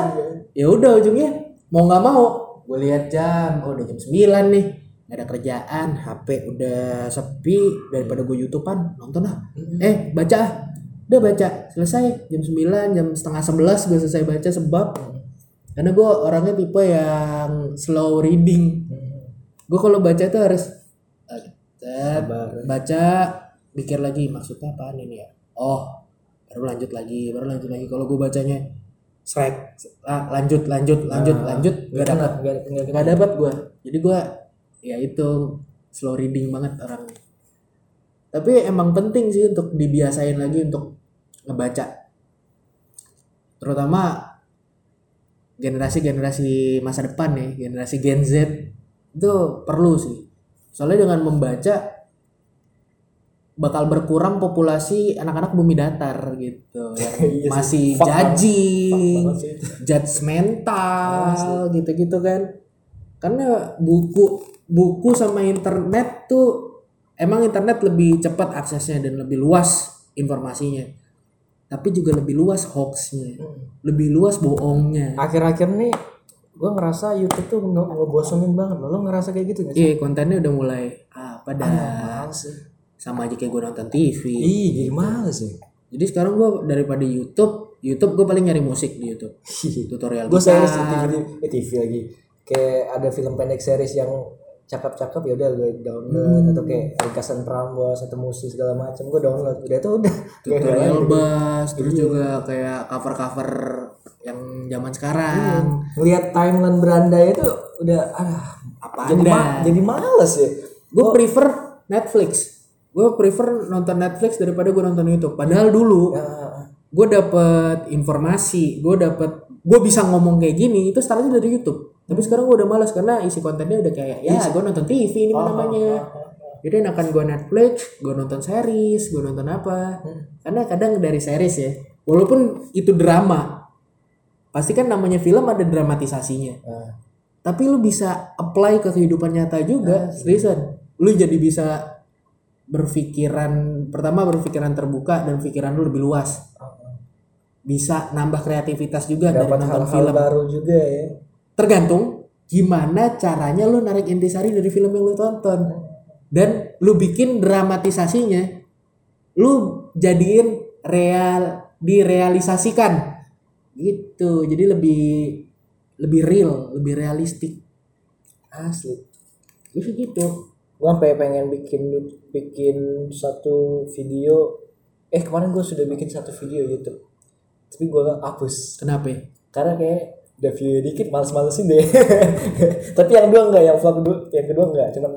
Ya udah ujungnya mau nggak mau gue lihat jam, oh udah jam 9 nih. nggak ada kerjaan HP udah sepi daripada gue youtubean nonton ah eh baca ah udah baca selesai. Jam 9 jam setengah 11 gue selesai baca sebab karena gue orangnya tipe yang slow reading. Gue kalau baca tuh harus eh, baca pikir lagi maksudnya apaan ini ya? Oh baru lanjut lagi baru lanjut lagi. Kalau gue bacanya strike ah, lanjut lanjut lanjut Ah, lanjut gak dapat nggak dapat gue jadi gue ya itu slow reading banget orangnya. Tapi emang penting sih untuk dibiasain lagi untuk ngebaca. Terutama generasi-generasi masa depan nih generasi Gen Z itu perlu sih. Soalnya dengan membaca bakal berkurang populasi anak-anak bumi datar gitu. Yang Iya sih. masih Fuck judging judgmental gitu-gitu kan. Karena buku buku sama internet tuh emang internet lebih cepat aksesnya dan lebih luas informasinya tapi juga lebih luas hoaxnya lebih luas bohongnya akhir-akhir nih gue ngerasa YouTube tuh nge ngebosenin banget lo ngerasa kayak gitu gak sih? iya kontennya udah mulai apa dah sih. sama aja kayak gue nonton TV Ih, jadi males ya. jadi sekarang gue daripada YouTube YouTube gue paling nyari musik di YouTube tutorial gue di TV, eh, TV lagi. Kayak ada film pendek series yang cakep-cakep ya udah gue download atau kayak ringkasan Prambors atau musik segala macam gue download. Udah tuh udah. Tutorial. Bass terus juga kayak cover-cover yang zaman sekarang. Ngelihat timeline beranda itu udah ah Apa jadi anda? ma- jadi males ya. Gue prefer Netflix. Gue prefer nonton Netflix daripada gue nonton YouTube. Padahal dulu Ya, gue dapet informasi gue dapet gue bisa ngomong kayak gini itu startnya dari YouTube. Tapi sekarang gue udah malas karena isi kontennya udah kayak ya gue nonton TV ini mah namanya. jadi enakan gue Netflix gue nonton series gue nonton apa. Karena kadang dari series ya walaupun itu drama pasti kan namanya film ada dramatisasinya. Ah. tapi lu bisa apply ke kehidupan nyata juga seriusan lu jadi bisa berpikiran pertama berpikiran terbuka dan pikiran lu lebih luas bisa nambah kreativitas juga dari dapat nonton hal-hal film. baru juga ya. Tergantung gimana caranya lu narik intisari dari film yang lu tonton. Dan lu bikin dramatisasinya lu jadiin real direalisasikan. Gitu jadi lebih lebih real lebih realistik. Asli. Sih gitu. Gue sampai pengen bikin bikin satu video. Eh kemarin gue sudah bikin satu video YouTube tapi gue hapus. Kenapa ya? karena kayak udah view dikit males-malesin deh. Tapi yang dua enggak yang vlog kedua yang kedua enggak cuman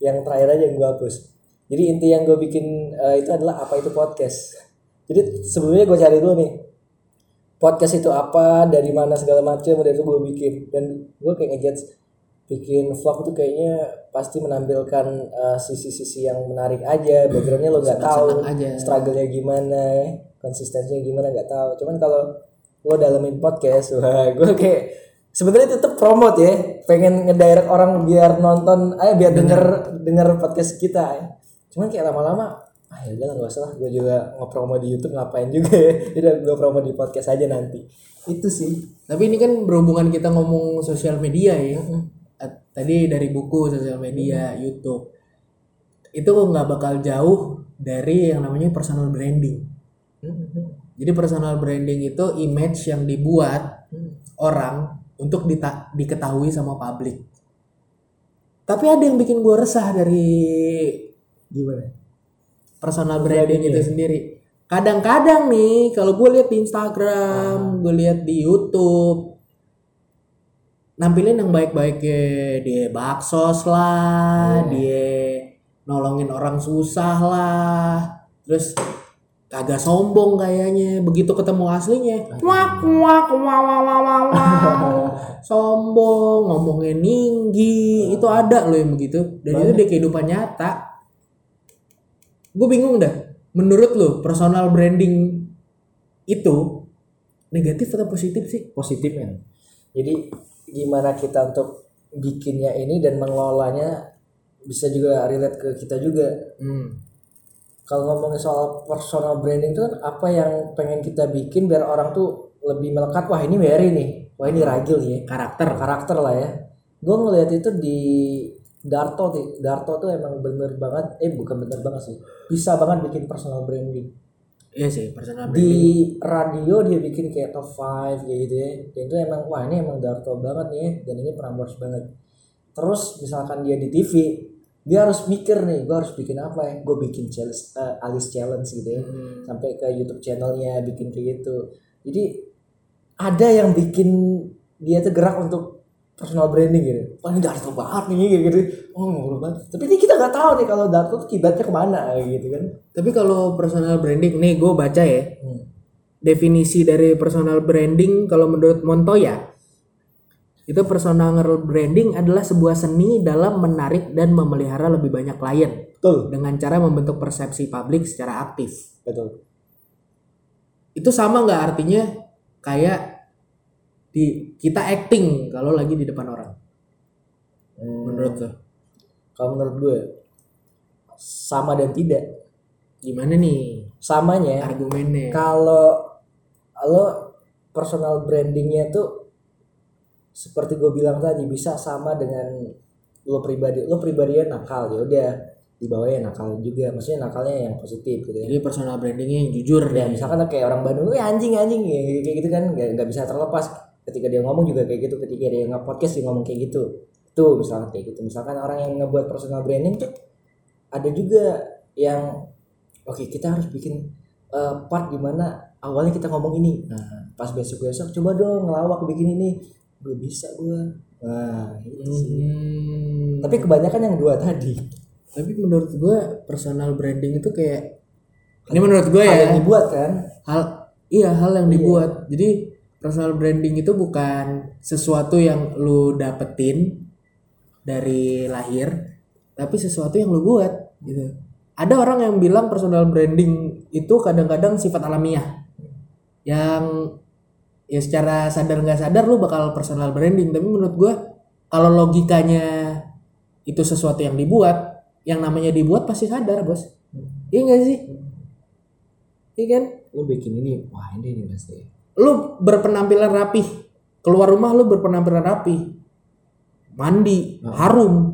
yang terakhir aja yang gue hapus. Jadi inti yang gue bikin eh, itu adalah apa itu podcast. Jadi sebelumnya gue cari dulu nih podcast itu apa dari mana segala macam udah itu gue bikin. Dan gue kayak ngejudge bikin vlog tuh kayaknya pasti menampilkan eh, sisi-sisi yang menarik aja backgroundnya lo nggak tahu struggle-nya gimana konsistensinya gimana nggak tahu. Cuman kalau lo dalamin podcast wah gue kayak sebenarnya tetap promote ya. Pengen ngedirect orang biar nonton eh biar denger denger podcast kita ya. cuman kayak lama-lama ah ya udah nggak usah lah. Gue juga ngepromo di YouTube ngapain juga ya. Udah gue promo di podcast aja nanti. Itu sih. Tapi ini kan berhubungan kita ngomong sosial media ya. Tadi dari buku sosial media YouTube. Itu nggak bakal jauh dari yang namanya personal branding jadi personal branding itu image yang dibuat orang untuk dita- diketahui sama publik. Tapi ada yang bikin gue resah dari gimana? personal branding itu sendiri. Kadang-kadang nih kalau gue lihat di Instagram, gue lihat di YouTube, nampilin yang baik-baik ya dia baksos lah, dia nolongin orang susah lah, terus kagak sombong kayaknya begitu ketemu aslinya. Wak wak wak wak wak wak wak. sombong ngomongnya tinggi itu ada loh yang begitu. Dan itu di kehidupan nyata. Gue bingung dah menurut lo personal branding itu negatif atau positif sih? Positif men. Jadi gimana kita untuk bikinnya ini dan mengelolanya bisa juga relate ke kita juga. Hmm. Kalau ngomongin soal personal branding itu kan apa yang pengen kita bikin biar orang tuh lebih melekat wah ini Mary nih. Wah ini Ragil nih ya. Karakter. Karakter lah ya. Gue ngeliat itu di Darto tuh Darto tuh emang bener banget eh bukan bener banget sih. Bisa banget bikin personal branding. Iya sih, personal di branding. radio dia bikin kayak top 5 kayak gitu ya. Dan itu emang wah ini emang Darto banget nih ya, dan ini Prambors banget. Terus misalkan dia di TV dia harus mikir nih gue harus bikin apa ya? Gue bikin challenge eh, Alice challenge gitu ya. Hmm. sampai ke YouTube channelnya bikin kayak gitu. Jadi ada yang bikin dia tuh gerak untuk personal branding gitu. Wah ini Darto banget nih kayak gitu. Oh ngurus banget. Tapi ini kita nggak tahu nih kalau Darto tuh kibatnya ke mana gitu kan. Tapi kalau personal branding, nih gue baca ya, Hmm. definisi dari personal branding kalau menurut Montoya itu personal branding adalah sebuah seni dalam menarik dan memelihara lebih banyak klien. Betul. Dengan cara membentuk persepsi publik secara aktif. betul. Itu sama nggak artinya kayak di kita acting kalau lagi di depan orang? Hmm. menurut lo? Kalau menurut gue sama dan tidak. gimana nih? Samanya argumennya. kalau lo personal brandingnya tuh seperti gue bilang tadi bisa sama dengan lo pribadi. Lo pribadinya nakal ya udah di bawahnya nakal juga. Maksudnya nakalnya yang positif gitu ya. jadi personal brandingnya yang jujur Ya nih misalkan kayak orang Bandung, "Wih, anjing anjing ya, kayak gitu kan nggak bisa terlepas. Ketika dia ngomong juga kayak gitu, ketika dia nge-podcast dia ngomong kayak gitu. Tuh misalkan kayak gitu. Misalkan orang yang ngebuat personal branding tuh ada juga yang oke kita harus bikin eh, part di mana awalnya kita ngomong ini. Nah, pas besok-besok coba dong ngelawak bikin ini. Gue bisa gue. Nah, itu sih. Hmm. Tapi kebanyakan yang dua tadi. tapi menurut gue personal branding itu kayak ini menurut gue Hal ya yang dibuat kan. hal iya hal yang dibuat jadi personal branding itu bukan sesuatu yang lu dapetin dari lahir tapi sesuatu yang lu buat gitu ada orang yang bilang personal branding itu kadang-kadang sifat alamiah yang ya secara sadar nggak sadar lu bakal personal branding. Tapi menurut gua kalau logikanya itu sesuatu yang dibuat yang namanya dibuat pasti sadar bos. Iya nggak sih? Iya kan? Lo bikin ini, wah ini nih pasti. lu berpenampilan rapih. Keluar rumah lu berpenampilan rapih. Mandi harum. Nah,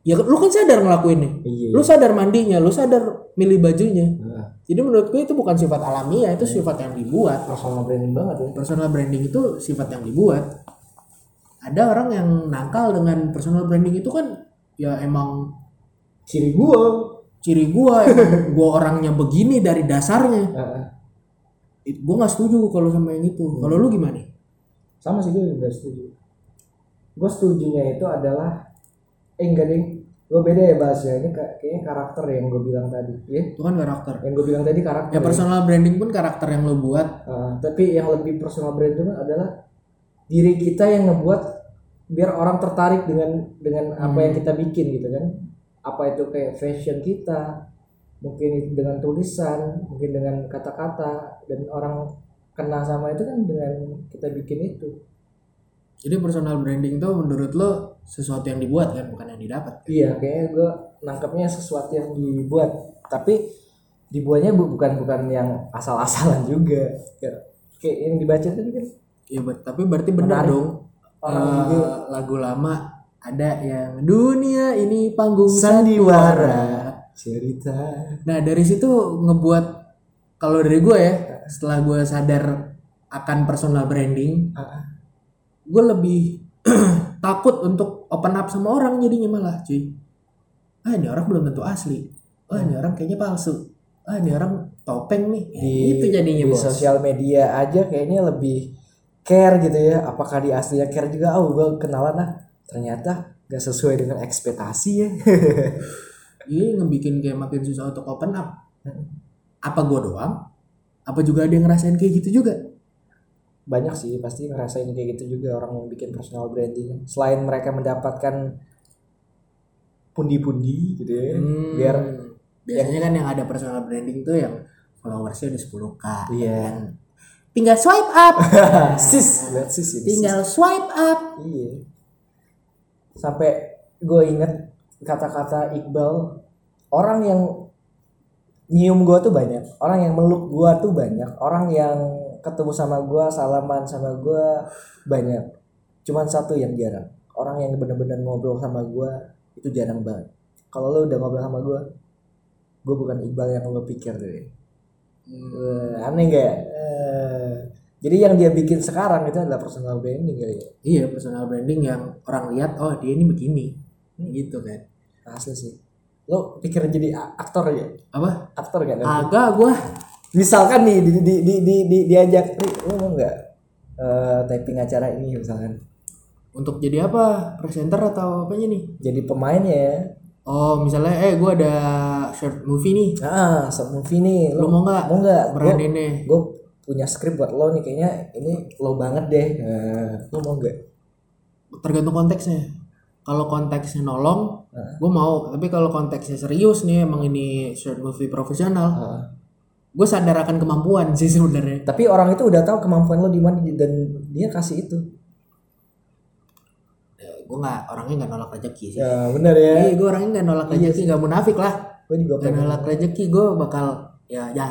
ya lu kan sadar ngelakuinnya iya. lu sadar mandinya lu sadar milih bajunya Nah, jadi menurut gue itu bukan sifat alamiah itu sifat yang dibuat personal branding banget ya. personal branding itu sifat yang dibuat ada orang yang nakal dengan personal branding itu kan ya emang Ciri gua. ciri gua emang gua orangnya begini dari dasarnya. It- gua nggak setuju kalau sama yang itu kalau lu gimana sama sih gue juga setuju. Gue setujunya itu adalah eh enggak deh. Gue beda ya bahasnya. Ini ka- kayaknya karakter yang gue bilang tadi. Ya, itu kan karakter yang gue bilang tadi karakter. ya personal branding pun karakter yang lu buat Uh, tapi yang lebih personal branding adalah diri kita yang ngebuat biar orang tertarik dengan dengan apa yang kita bikin gitu kan apa itu kayak fashion kita mungkin dengan tulisan mungkin dengan kata-kata dan orang kena sama itu kan dengan kita bikin itu jadi personal branding itu menurut lo sesuatu yang dibuat kan bukan yang didapat. Iya kayaknya gue nangkepnya sesuatu yang dibuat. Tapi dibuatnya bu- bukan bukan yang asal-asalan juga. Kayak yang dibaca tadi kan. Iya, tapi berarti benar Menarik. dong. Orang Eh, juga. lagu lama ada yang dunia ini panggung sandiwara. cerita. Nah dari situ ngebuat kalau dari gue ya setelah gue sadar akan personal branding, Ah, gue lebih takut untuk open up sama orang jadinya malah cuy. Ah ini orang belum tentu asli. Ah ini orang kayaknya palsu. Ah ini orang topeng nih. di itu jadinya di bos. sosial media aja kayaknya lebih care gitu ya apakah di aslinya care juga oh gue kenalan lah ternyata gak sesuai dengan ekspektasi ya Iya ngebikin kayak makin susah untuk open up. Apa gue doang? Apa juga ada yang ngerasain kayak gitu juga? Banyak sih pasti ngerasain kayak gitu juga orang yang bikin personal branding selain mereka mendapatkan pundi-pundi gitu ya Hmm, biar biasanya kan yang ada personal branding tuh yang followersnya udah 10k. Iya. kan? Tinggal swipe up. sis lihat sis ini sis. Tinggal swipe up. Iya. Sampai gue inget kata-kata Iqbal, orang yang nyium gue tuh banyak, orang yang meluk gue tuh banyak, orang yang ketemu sama gue, salaman sama gue banyak. Cuman satu yang jarang, orang yang bener-bener ngobrol sama gue itu jarang banget. Kalau lo udah ngobrol sama gue gue bukan Iqbal yang lo pikir deh. Wah, aneh gak Eh, jadi yang dia bikin sekarang itu adalah personal branding kali ya? Iya personal branding yang orang lihat oh dia ini begini. Gitu kan. asli sih. Lo pikir jadi aktor aja? Apa? aktor kan Agak gua misalkan nih di, di, di, di, di- diajak nih lo mau nggak eh, typing acara ini misalkan untuk jadi apa? Presenter atau apanya nih? jadi pemainnya Oh misalnya eh gua ada short movie nih. ah short movie nih Lu mau nggak? mau nggak Brandinnya. gue punya skrip buat lo nih kayaknya ini lo banget deh nah, lo mau nggak Tergantung konteksnya. Kalau konteksnya nolong, Nah. gue mau. Tapi kalau konteksnya serius nih, emang ini short movie profesional, Ah. Gue sadar akan kemampuan sih sebenarnya. tapi orang itu udah tahu kemampuan lo di mana dan dia kasih itu gue nggak orangnya nggak nolak rezeki sih. ya benar ya Iya, gue orangnya nggak nolak rezeki, nggak munafik lah. gue juga pengen nolak rezeki, gue bakal ya ya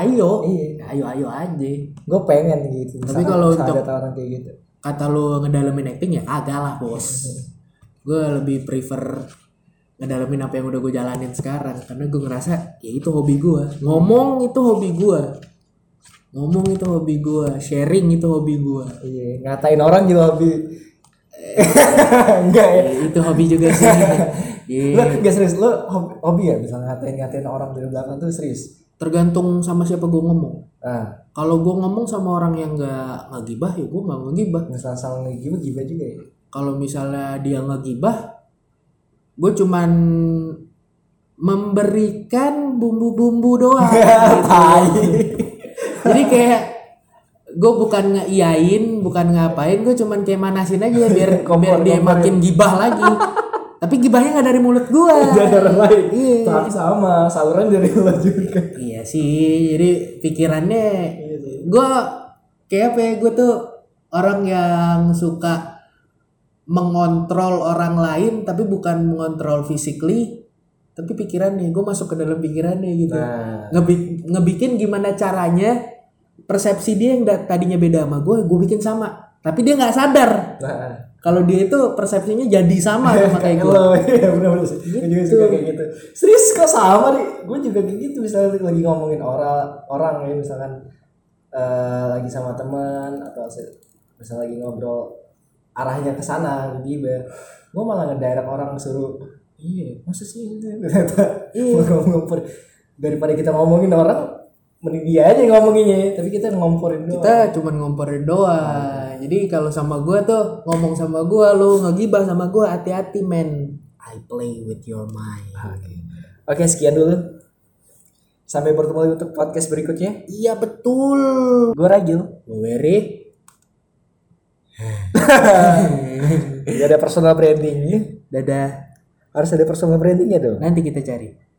ayo, Iya. Ya, ayo ayo aja. gue pengen gitu Tapi kalau untuk- tawaran kayak gitu Kata lu ngedalamin acting ya agak lah bos. gue lebih prefer ngedalamin apa yang udah gue jalanin sekarang karena gue ngerasa ya itu hobi gue. Ngomong itu hobi gue. Ngomong itu hobi gue, sharing itu hobi gue. iya ngatain orang juga hobi enggak ya itu hobi juga sih. Iya. lo gak serius lo hobi, hobi ya bisa ngatain ngatain orang dari belakang tuh serius Tergantung sama siapa gue ngomong. ah Kalau gue ngomong sama orang yang nggak ngegibah ya gue nggak ngegibah. misalnya sama gibah gibah juga ya Kalau misalnya dia ngegibah, gue cuman memberikan bumbu-bumbu doang. gitu. Jadi kayak gue bukan ngeiyain, bukan ngapain, gue cuman kayak manasin aja biar biar dia makin gibah lagi. Tapi gibahnya nggak dari mulut gue. ada orang lain Iya. tapi sama saluran dari lo juga Iya sih, jadi pikirannya gue kayak apa ya, gue tuh orang yang suka mengontrol orang lain tapi bukan mengontrol physically tapi pikirannya. Gue masuk ke dalam pikirannya gitu. Nah. Ngebi- ngebikin gimana caranya persepsi dia yang tadinya beda sama gue gue bikin sama. Tapi dia nggak sadar. Nah. Kalau dia itu persepsinya jadi sama sama kayak gue sih. Gue juga suka kayak gitu. Serius kok sama nih gue juga kayak gitu misalnya lagi ngomongin orang orang ya misalkan eh, lagi sama teman atau misalnya lagi ngobrol arahnya ke sana tiba gue malah ngedirect orang suruh iya masa sih ternyata Iya. ngompor daripada kita ngomongin orang mending dia aja ngomonginnya tapi kita ngomporin doang. kita cuman ngomporin doang. Jadi kalau sama gue tuh ngomong sama gue lu ngegibah sama gue hati-hati men. I play with your mind. Oke, sekian dulu. Sampai bertemu lagi untuk podcast berikutnya. iya betul. Gue Ragil. gue Wery Gak ada personal brandingnya. dadah Harus ada personal brandingnya dong. nanti kita cari